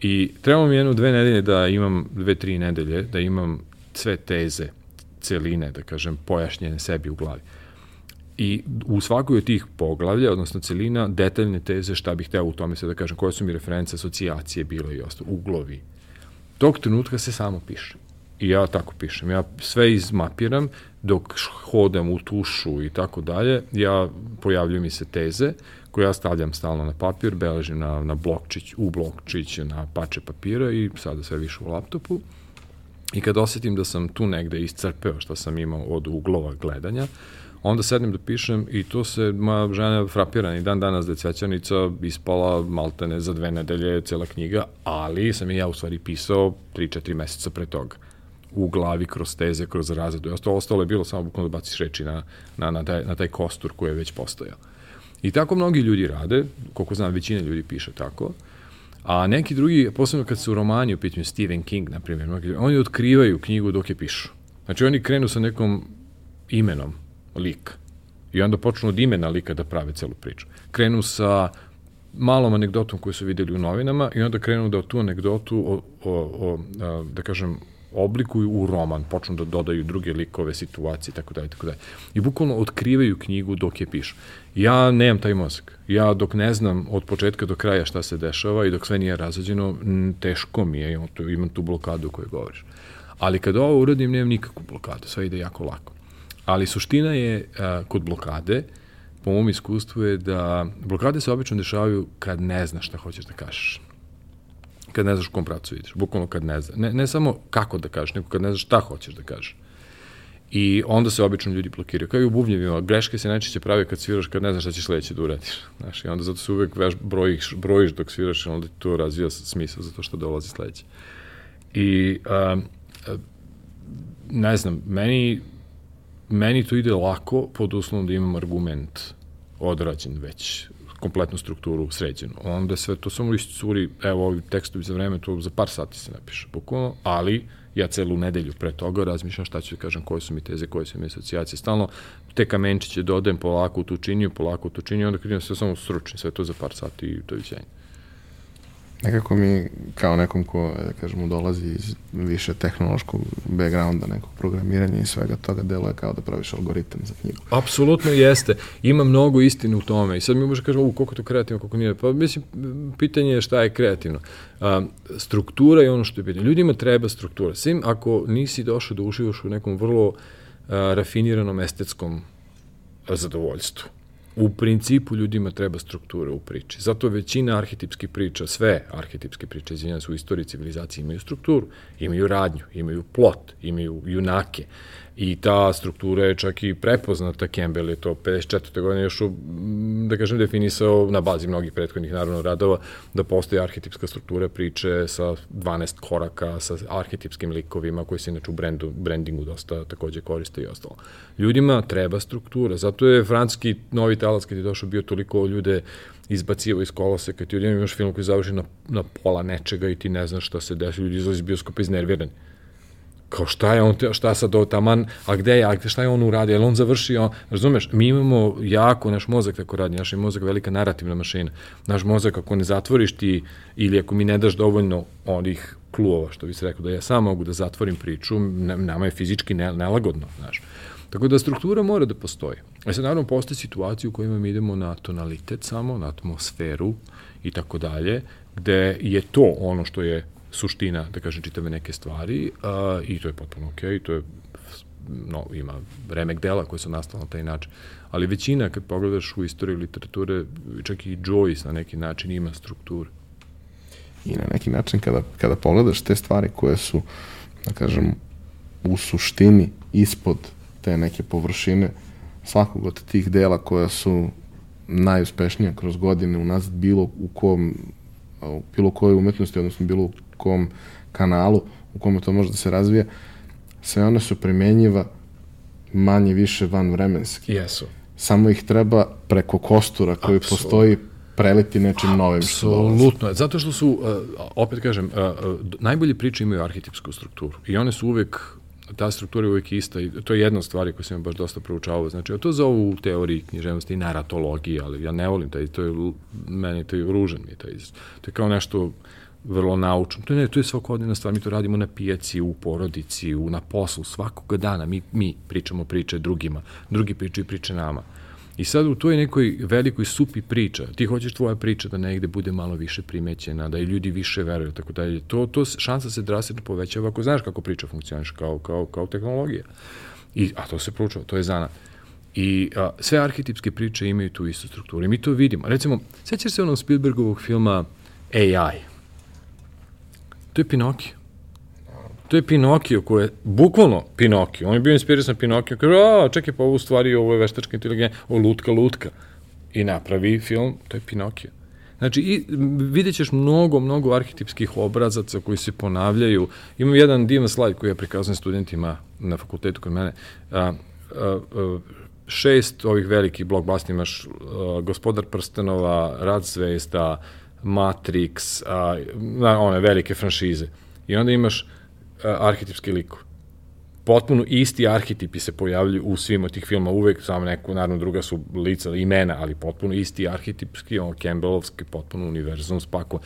I trebalo mi jedno, dve nedelje da imam, dve, tri nedelje, da imam sve teze, celine, da kažem, pojašnjene sebi u glavi. I u svakoj od tih poglavlja, odnosno celina, detaljne teze šta bih hteo u tome se da kažem, koje su mi reference, asocijacije bilo i ostalo, uglovi. Tog trenutka se samo piše. I ja tako pišem. Ja sve izmapiram dok hodam u tušu i tako dalje. Ja pojavljuju mi se teze koje ja stavljam stalno na papir, beležim na, na blokčić, u blokčić, na pače papira i sada sve više u laptopu. I kad osetim da sam tu negde iscrpeo što sam imao od uglova gledanja, onda sednem da pišem i to se moja žena frapira i dan danas da je Cvećanica ispala maltene za dve nedelje cela knjiga, ali sam i ja u stvari pisao 3-4 meseca pre toga u glavi kroz teze, kroz razredu. Ostalo, ostalo je bilo samo bukvalno da baciš reči na, na, na, taj, na taj kostur koji je već postojao. I tako mnogi ljudi rade, koliko znam, većina ljudi piše tako, a neki drugi, posebno kad su romani u pitanju Stephen King, na primjer, oni otkrivaju knjigu dok je pišu. Znači oni krenu sa nekom imenom lika i onda počnu od imena lika da prave celu priču. Krenu sa malom anegdotom koju su videli u novinama i onda krenu da tu anegdotu o, o, o da kažem oblikuju u roman, počnu da dodaju druge likove, situacije, tako dalje, tako dalje. I bukvalno otkrivaju knjigu dok je pišu. Ja nemam taj mozak. Ja dok ne znam od početka do kraja šta se dešava i dok sve nije razađeno, teško mi je, imam tu, imam tu blokadu koju govoriš. Ali kada ovo uradim, nemam nikakvu blokadu, sve ide jako lako. Ali suština je a, kod blokade, po mom iskustvu je da blokade se obično dešavaju kad ne znaš šta hoćeš da kažeš kad ne znaš u kom pracu ideš, bukvalno kad ne znaš. Ne, ne samo kako da kažeš, nego kad ne znaš šta hoćeš da kažeš. I onda se obično ljudi blokiraju. Kao i u bubnjevima, greške se najčešće prave kad sviraš kad ne znaš šta ćeš sledeće da uradiš. Znaš, i onda zato se uvek veš, brojiš, brojiš dok sviraš i onda to razvija smisla za to što dolazi sledeće. I a, ne znam, meni, meni to ide lako pod uslovom da imam argument odrađen već kompletnu strukturu sređenu. Onda sve to samo iscuri, evo ovi tekstovi za vreme, to za par sati se napiše, bukvalno, ali ja celu nedelju pre toga razmišljam šta ću da kažem, koje su mi teze, koje su mi asocijacije. Stalno te kamenčiće dodajem polako u tu činiju, polako u tu činiju, onda krenem sve samo stručni, sve to za par sati i to je viđenje. Nekako mi, kao nekom ko, da kažemo, dolazi iz više tehnološkog backgrounda, nekog programiranja i svega toga, deluje kao da praviš algoritam za knjigu. Apsolutno jeste. Ima mnogo istine u tome. I sad mi može kažemo, u, koliko je to kreativno, koliko nije. Pa mislim, pitanje je šta je kreativno. A, struktura je ono što je pitanje. Ljudima treba struktura. Sim, ako nisi došao da uživaš u nekom vrlo a, rafiniranom estetskom zadovoljstvu u principu ljudima treba struktura u priči. Zato većina arhetipskih priča, sve arhetipske priče, izvinjam se, u istoriji civilizacije imaju strukturu, imaju radnju, imaju plot, imaju junake. I ta struktura je čak i prepoznata, Campbell je to 54. godine još, u, da kažem, definisao na bazi mnogih prethodnih naravno radova, da postoji arhetipska struktura priče sa 12 koraka, sa arhetipskim likovima koji se inače u brendu, brandingu dosta takođe koriste i ostalo. Ljudima treba struktura, zato je franski novi talac kad je došao bio toliko ljude izbacivo iz kolose, kad ti imaš film koji završi na, na pola nečega i ti ne znaš šta se desi, ljudi izlazi iz bioskopa iznervirani kao šta je on, šta sad ovo taman, a gde je, a šta je on uradio, je on završio, razumeš, mi imamo jako, naš mozak tako radi, naš je mozak velika narativna mašina, naš mozak ako ne zatvoriš ti, ili ako mi ne daš dovoljno onih kluova, što bi se rekao, da ja sam mogu da zatvorim priču, nama je fizički nelagodno, znaš. Tako da struktura mora da postoji. E sad naravno postoje situacije u kojima mi idemo na tonalitet samo, na atmosferu i tako dalje, gde je to ono što je suština, da kažem, čitave neke stvari a, i to je potpuno okej, okay, to je no, ima remek dela koje su nastala na taj način. Ali većina, kad pogledaš u istoriju literature, čak i Joyce na neki način ima strukturu. I na neki način kada, kada pogledaš te stvari koje su, da kažem, u suštini ispod te neke površine svakog od tih dela koja su najuspešnija kroz godine unazad bilo u kom u bilo kojoj umetnosti, odnosno bilo u kom kanalu u kome to može da se razvija, sve one su primenjiva manje više van vremenski. Jesu. Samo ih treba preko kostura koji Absolut. postoji preliti nečim novim. Apsolutno. Zato što su, uh, opet kažem, uh, uh, najbolje priče imaju arhetipsku strukturu. I one su uvek ta struktura je uvijek ista i to je jedna od stvari koju sam baš dosta proučavao. Znači, to zovu u teoriji književnosti i naratologiji, ali ja ne volim taj, to je, meni to je ružan mi je taj, to je kao nešto vrlo naučno. To, ne, to je svakodnevna stvar, mi to radimo na pijaci, u porodici, u, na poslu, svakoga dana mi, mi pričamo priče drugima, drugi pričaju priče nama. I sad u toj nekoj velikoj supi priča, ti hoćeš tvoja priča da negde bude malo više primećena, da i ljudi više veruju, tako dalje. To, to šansa se drastično povećava ako znaš kako priča funkcioniš kao, kao, kao tehnologija. I, a to se proučava, to je zana. I a, sve arhetipske priče imaju tu istu strukturu. I mi to vidimo. Recimo, sećaš se onog Spielbergovog filma AI? To je Pinokio. To je Pinokio koji je, bukvalno Pinokio, on je bio inspirisan Pinokio, kaže, a, čekaj, pa ovo u stvari, ovo je veštačka inteligencija, ovo lutka, lutka. I napravi film, to je Pinokio. Znači, i, vidjet ćeš mnogo, mnogo arhetipskih obrazaca koji se ponavljaju. Imam jedan divan slajd koji ja prikazujem studentima na fakultetu kod mene. A, a, a, šest ovih velikih blockbuster imaš Gospodar prstenova, Rad zvezda, Matrix, a, one velike franšize. I onda imaš a, arhetipski likove potpuno isti arhetipi se pojavljuju u svim od tih filma, uvek samo neko, naravno druga su lica, imena, ali potpuno isti arhetipski, on Campbellovski, potpuno univerzum spako.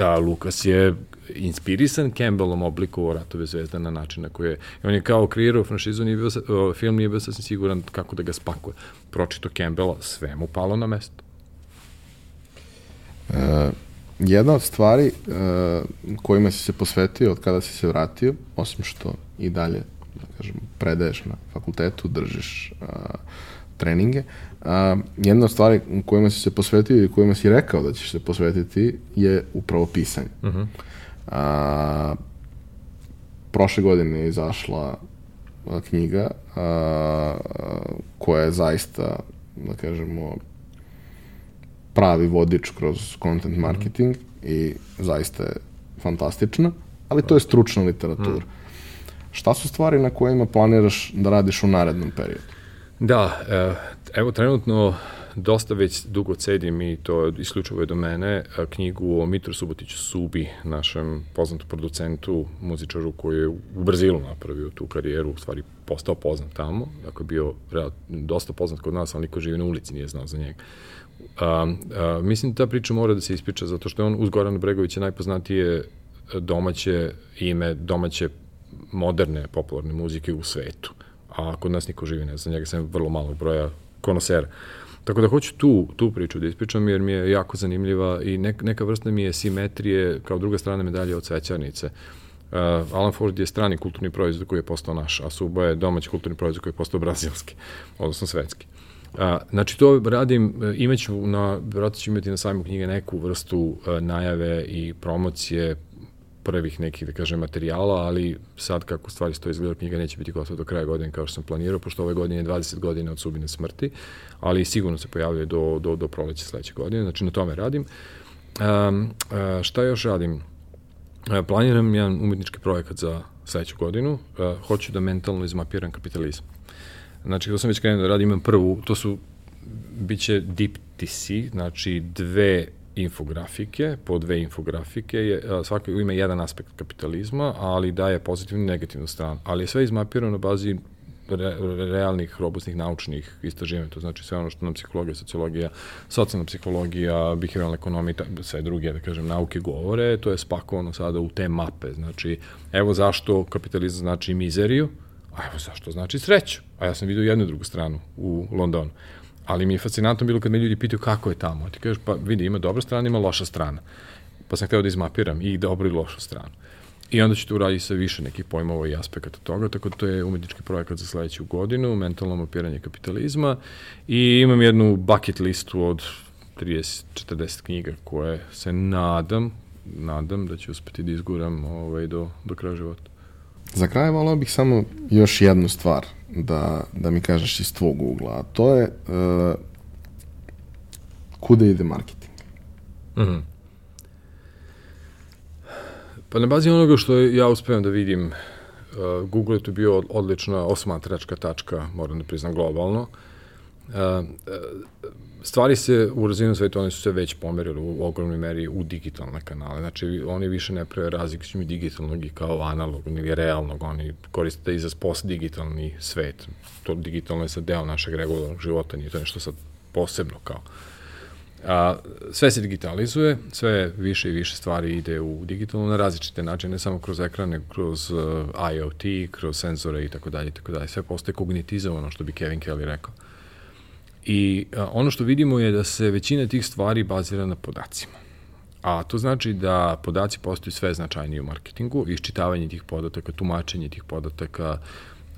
A, Lukas je inspirisan Campbellom oblikovao Ratove zvezda na način na koji je, on je kao kreirao franšizu, nije bio, film nije bio sasvim siguran kako da ga spakuje. Pročito Campbella, sve mu palo na mesto. E, jedna od stvari e, kojima si se posvetio od kada si se vratio, osim što i dalje da kažem, predaješ na fakultetu, držiš a, treninge. A, jedna od stvari kojima si se posvetio i kojima si rekao da ćeš se posvetiti je upravo pisanje. Uh. -huh. a, prošle godine je izašla knjiga a, koja je zaista, da kažemo, pravi vodič kroz content marketing mm i zaista je fantastična, ali to je stručna literatura. Mm. Šta su stvari na kojima planiraš da radiš u narednom periodu? Da, e, evo trenutno dosta već dugo cedim i to isključivo je do mene e, knjigu o Mitru Subotiću Subi, našem poznatom producentu, muzičaru koji je u Brazilu napravio tu karijeru, u stvari postao poznat tamo, dakle bio dosta poznat kod nas, ali niko živi na ulici nije znao za njega. A, a, mislim da ta priča mora da se ispriča zato što je on uz Gorana Bregovića najpoznatije domaće ime, domaće moderne popularne muzike u svetu. A kod nas niko živi ne zna, njega sam vrlo malog broja konosera. Tako da hoću tu, tu priču da ispričam jer mi je jako zanimljiva i nek, neka vrsta mi je simetrije kao druga strana medalje od svećarnice. Uh, Alan Ford je strani kulturni proizvod koji je postao naš, a Suba je domaći kulturni proizvod koji je postao brazilski, odnosno svetski. A, znači to radim, e, imaću na, vjerojatno ću imati na sajmu knjige neku vrstu uh, najave i promocije prvih nekih, da kažem, materijala, ali sad kako stvari stoje izgleda, knjiga neće biti gotova do kraja godine kao što sam planirao, pošto ove godine je 20 godina od subine smrti, ali sigurno se pojavljuje do, do, do proleća sledeće godine, znači na tome radim. Um, a, šta još radim? A, planiram jedan umetnički projekat za sledeću godinu, a, hoću da mentalno izmapiram kapitalizam. Znači, kako sam već krenuo da radim, imam prvu, to su, biće diptisi, znači dve infografike, po dve infografike, je, svaki ima jedan aspekt kapitalizma, ali daje pozitivnu i negativnu stranu. Ali je sve izmapirano na bazi re, realnih, robustnih naučnih istraživanja, to znači sve ono što nam psihologija, sociologija, socijalna psihologija, behavioralna ekonomija, sve druge, da kažem, nauke govore, to je spakovano sada u te mape. Znači, evo zašto kapitalizam znači mizeriju, a evo zašto znači sreću. A ja sam vidio jednu drugu stranu u Londonu. Ali mi je fascinantno bilo kad me ljudi pitaju kako je tamo. Ti kažeš, pa vidi, ima dobra strana, ima loša strana. Pa sam hteo da izmapiram i dobru i lošu stranu. I onda ću tu uraditi sa više nekih pojmova i aspekata toga, tako da to je umetnički projekat za sledeću godinu, mentalno mapiranje kapitalizma i imam jednu bucket listu od 30-40 knjiga koje se nadam, nadam da ću uspeti da izguram ovaj, do, do kraja života. Za kraj volao bih samo još jednu stvar da, da mi kažeš iz tvog ugla, a to je uh, kuda ide marketing? Mm -hmm. Pa na bazi onoga što ja uspevam da vidim, uh, Google je tu bio odlična osmatračka tačka, moram da priznam globalno. Uh, stvari se u razvijenom svetu, one su se već pomerili u ogromnoj meri u digitalne kanale. Znači, oni više ne prave razlik s digitalnog i kao analognog ili realnog. Oni koriste izraz post-digitalni svet. To digitalno je sad deo našeg regularnog života, nije to nešto sad posebno kao. A, sve se digitalizuje, sve više i više stvari ide u digitalno na različite načine, ne samo kroz ekrane, kroz uh, IoT, kroz senzore i tako dalje, tako dalje. Sve postaje kognitizovano, što bi Kevin Kelly rekao. I a, ono što vidimo je da se većina tih stvari bazira na podacima. A to znači da podaci postaju sve značajniji u marketingu, iščitavanje tih podataka, tumačenje tih podataka.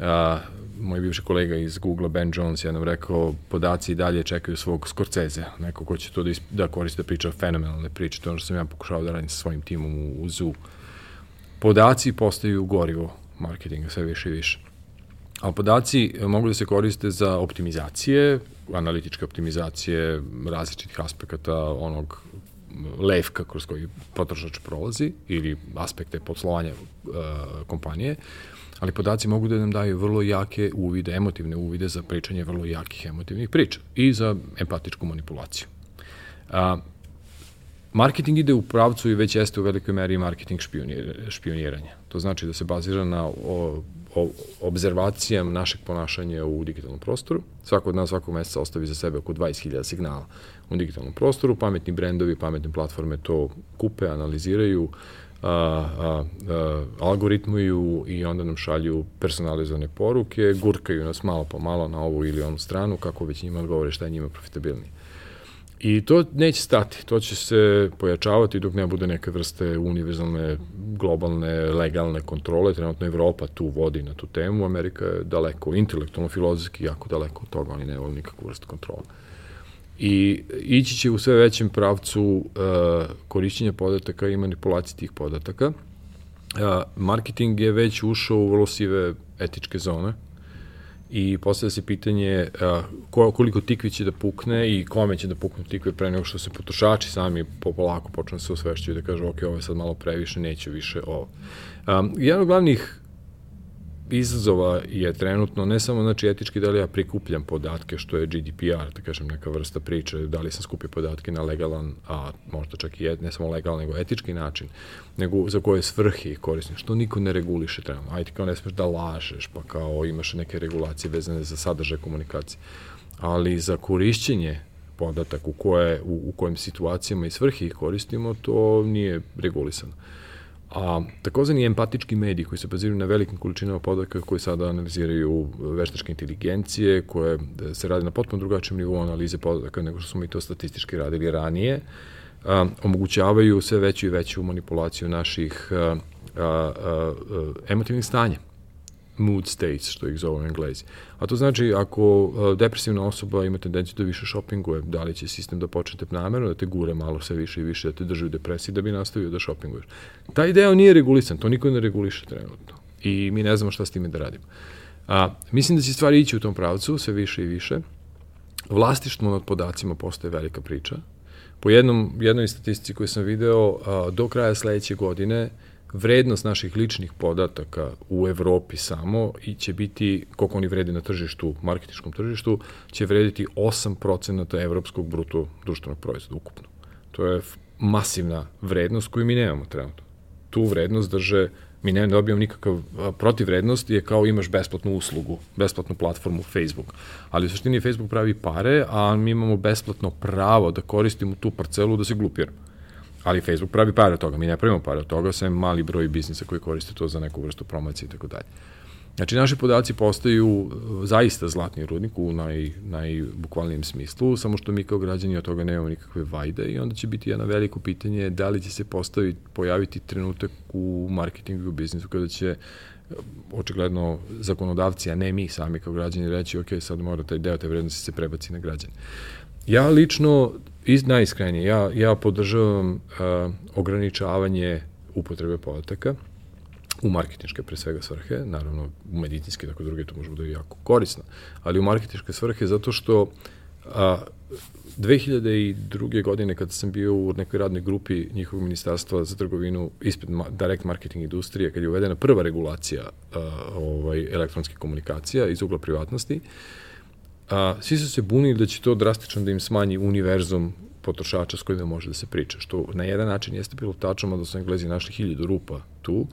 A, moj bivši kolega iz Google, Ben Jones, je nam rekao, podaci i dalje čekaju svog Scorsese, neko ko će to da, da koriste da priča fenomenalne priče, to je ono što sam ja pokušao da radim sa svojim timom u, u Zoo. Podaci postaju gorivo marketinga sve više i više. A podaci mogu da se koriste za optimizacije, analitičke optimizacije različitih aspekata onog levka kroz koji potrošač prolazi ili aspekte poslovanja uh, kompanije, ali podaci mogu da nam daju vrlo jake uvide, emotivne uvide za pričanje vrlo jakih emotivnih priča i za empatičku manipulaciju. A, marketing ide u pravcu i već jeste u velikoj meri marketing špioniranja. To znači da se bazira na o, o obzervacijama našeg ponašanja u digitalnom prostoru. Svako od nas svakog meseca ostavi za sebe oko 20.000 signala u digitalnom prostoru. Pametni brendovi, pametne platforme to kupe, analiziraju, a, a, a, algoritmuju i onda nam šalju personalizovane poruke, gurkaju nas malo po malo na ovu ili onu stranu, kako već njima odgovore šta je njima profitabilnije. I to neće stati, to će se pojačavati dok ne bude neke vrste univerzalne, globalne, legalne kontrole. Trenutno Evropa tu vodi na tu temu, Amerika je daleko, intelektualno, filozofski, jako daleko od toga, oni ne voli nikakvu vrstu kontrole. I ići će u sve većem pravcu uh, korišćenja podataka i manipulacije tih podataka. Uh, marketing je već ušao u vrlo sive etičke zone, i postavlja se pitanje uh, ko, koliko tikvi će da pukne i kome će da puknu tikve pre nego što se potrošači sami polako počnu da se osvešćaju da kažu ok, ovo je sad malo previše, neću više ovo. Um, jedan od glavnih izazova je trenutno ne samo znači etički da li ja prikupljam podatke što je GDPR, da kažem neka vrsta priče, da li sam skupio podatke na legalan, a možda čak i ne samo legalan, nego etički način, nego za koje svrhe ih koristim, što niko ne reguliše trenutno. Ajde kao ne smeš da lažeš, pa kao imaš neke regulacije vezane za sadržaj komunikacije. Ali za korišćenje podatak u, koje, u, u kojim situacijama i svrhe ih koristimo, to nije regulisano. A takozvani empatički mediji koji se baziraju na velikim količinama podataka koji sada analiziraju veštačke inteligencije, koje se radi na potpuno drugačijem nivou analize podataka nego što smo mi to statistički radili ranije, a, omogućavaju sve veću i veću manipulaciju naših a, a, a, emotivnih stanja mood states, što ih zovu englezi. A to znači, ako depresivna osoba ima tendenciju da više šopinguje, da li će sistem da počnete namerno, da te gure malo sve više i više, da te drži u depresiji, da bi nastavio da šopinguješ. Taj deo nije regulisan, to niko ne reguliše trenutno. I mi ne znamo šta s time da radimo. A, mislim da će stvari ići u tom pravcu, sve više i više. Vlastištvo nad podacima postoje velika priča. Po jednom, jednoj statistici koju sam video, a, do kraja sledeće godine vrednost naših ličnih podataka u Evropi samo i će biti, koliko oni vrede na tržištu, marketičkom tržištu, će vrediti 8% evropskog bruto društvenog proizvoda ukupno. To je masivna vrednost koju mi nemamo trenutno. Tu vrednost drže, mi ne dobijamo nikakav protivrednost, je kao imaš besplatnu uslugu, besplatnu platformu Facebook. Ali u suštini Facebook pravi pare, a mi imamo besplatno pravo da koristimo tu parcelu da se glupiramo ali Facebook pravi pare od toga, mi ne pravimo pare od toga, sem mali broj biznisa koji koriste to za neku vrstu promocije i tako dalje. Znači, naši podaci postaju uh, zaista zlatni rudnik u naj, najbukvalnijem smislu, samo što mi kao građani od toga nemamo nikakve vajde i onda će biti jedno veliko pitanje da li će se postaviti, pojaviti trenutak u marketingu i u biznisu kada će uh, očigledno zakonodavci, a ne mi sami kao građani reći, ok, sad mora taj deo te vrednosti se prebaci na građane. Ja lično iz, najiskrenije, ja, ja podržavam uh, ograničavanje upotrebe podataka u marketinške pre svega svrhe, naravno u medicinske, tako druge to može bude jako korisno, ali u marketinške svrhe zato što a, 2002. godine kada sam bio u nekoj radnoj grupi njihovog ministarstva za trgovinu ispred direct marketing industrije, kad je uvedena prva regulacija a, ovaj, elektronske komunikacija iz ugla privatnosti, a, svi su se bunili da će to drastično da im smanji univerzum potrošača s kojima može da se priča, što na jedan način jeste bilo tačno, da su Englezi našli hiljadu rupa tu,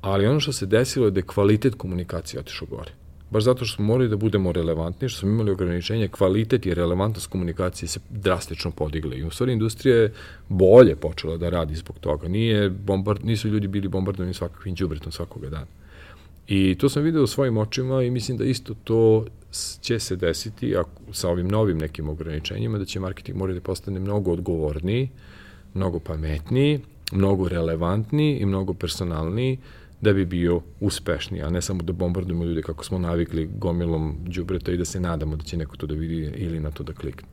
ali ono što se desilo je da je kvalitet komunikacije otišao gore. Baš zato što smo morali da budemo relevantni, što smo imali ograničenje, kvalitet i relevantnost komunikacije se drastično podigle. I u stvari industrija je bolje počela da radi zbog toga. Nije bombard, nisu ljudi bili bombardovani svakakvim džubretom svakoga dana. I to sam video svojim očima i mislim da isto to će se desiti ako, sa ovim novim nekim ograničenjima, da će marketing morati da postane mnogo odgovorniji, mnogo pametniji, mnogo relevantniji i mnogo personalniji da bi bio uspešniji, a ne samo da bombardujemo ljude kako smo navikli gomilom džubreta i da se nadamo da će neko to da vidi ili na to da klikne.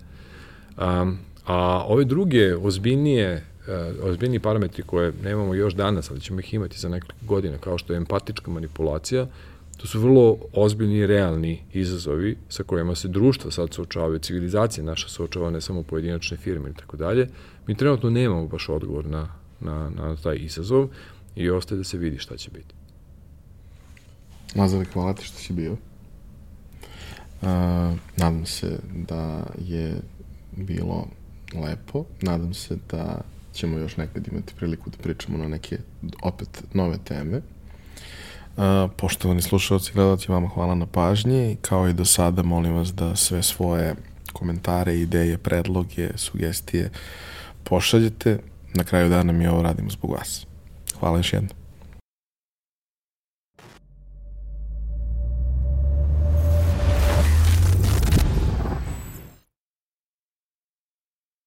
Um, a ove druge ozbiljnije ozbiljni parametri koje nemamo još danas, ali ćemo ih imati za nekoliko godina, kao što je empatička manipulacija, To su vrlo ozbiljni i realni izazovi sa kojima se društva sad suočavaju, civilizacija naša suočava, ne samo pojedinačne firme i tako dalje. Mi trenutno nemamo baš odgovor na, na, na taj izazov i ostaje da se vidi šta će biti. Lazare, hvala ti što si bio. Uh, nadam se da je bilo lepo. Nadam se da ćemo još nekad imati priliku da pričamo na neke opet nove teme. Uh, poštovani slušalci i gledalci, vama hvala na pažnji. Kao i do sada, molim vas da sve svoje komentare, ideje, predloge, sugestije pošaljete. Na kraju dana mi ovo radimo zbog vas. Hvala još jednom.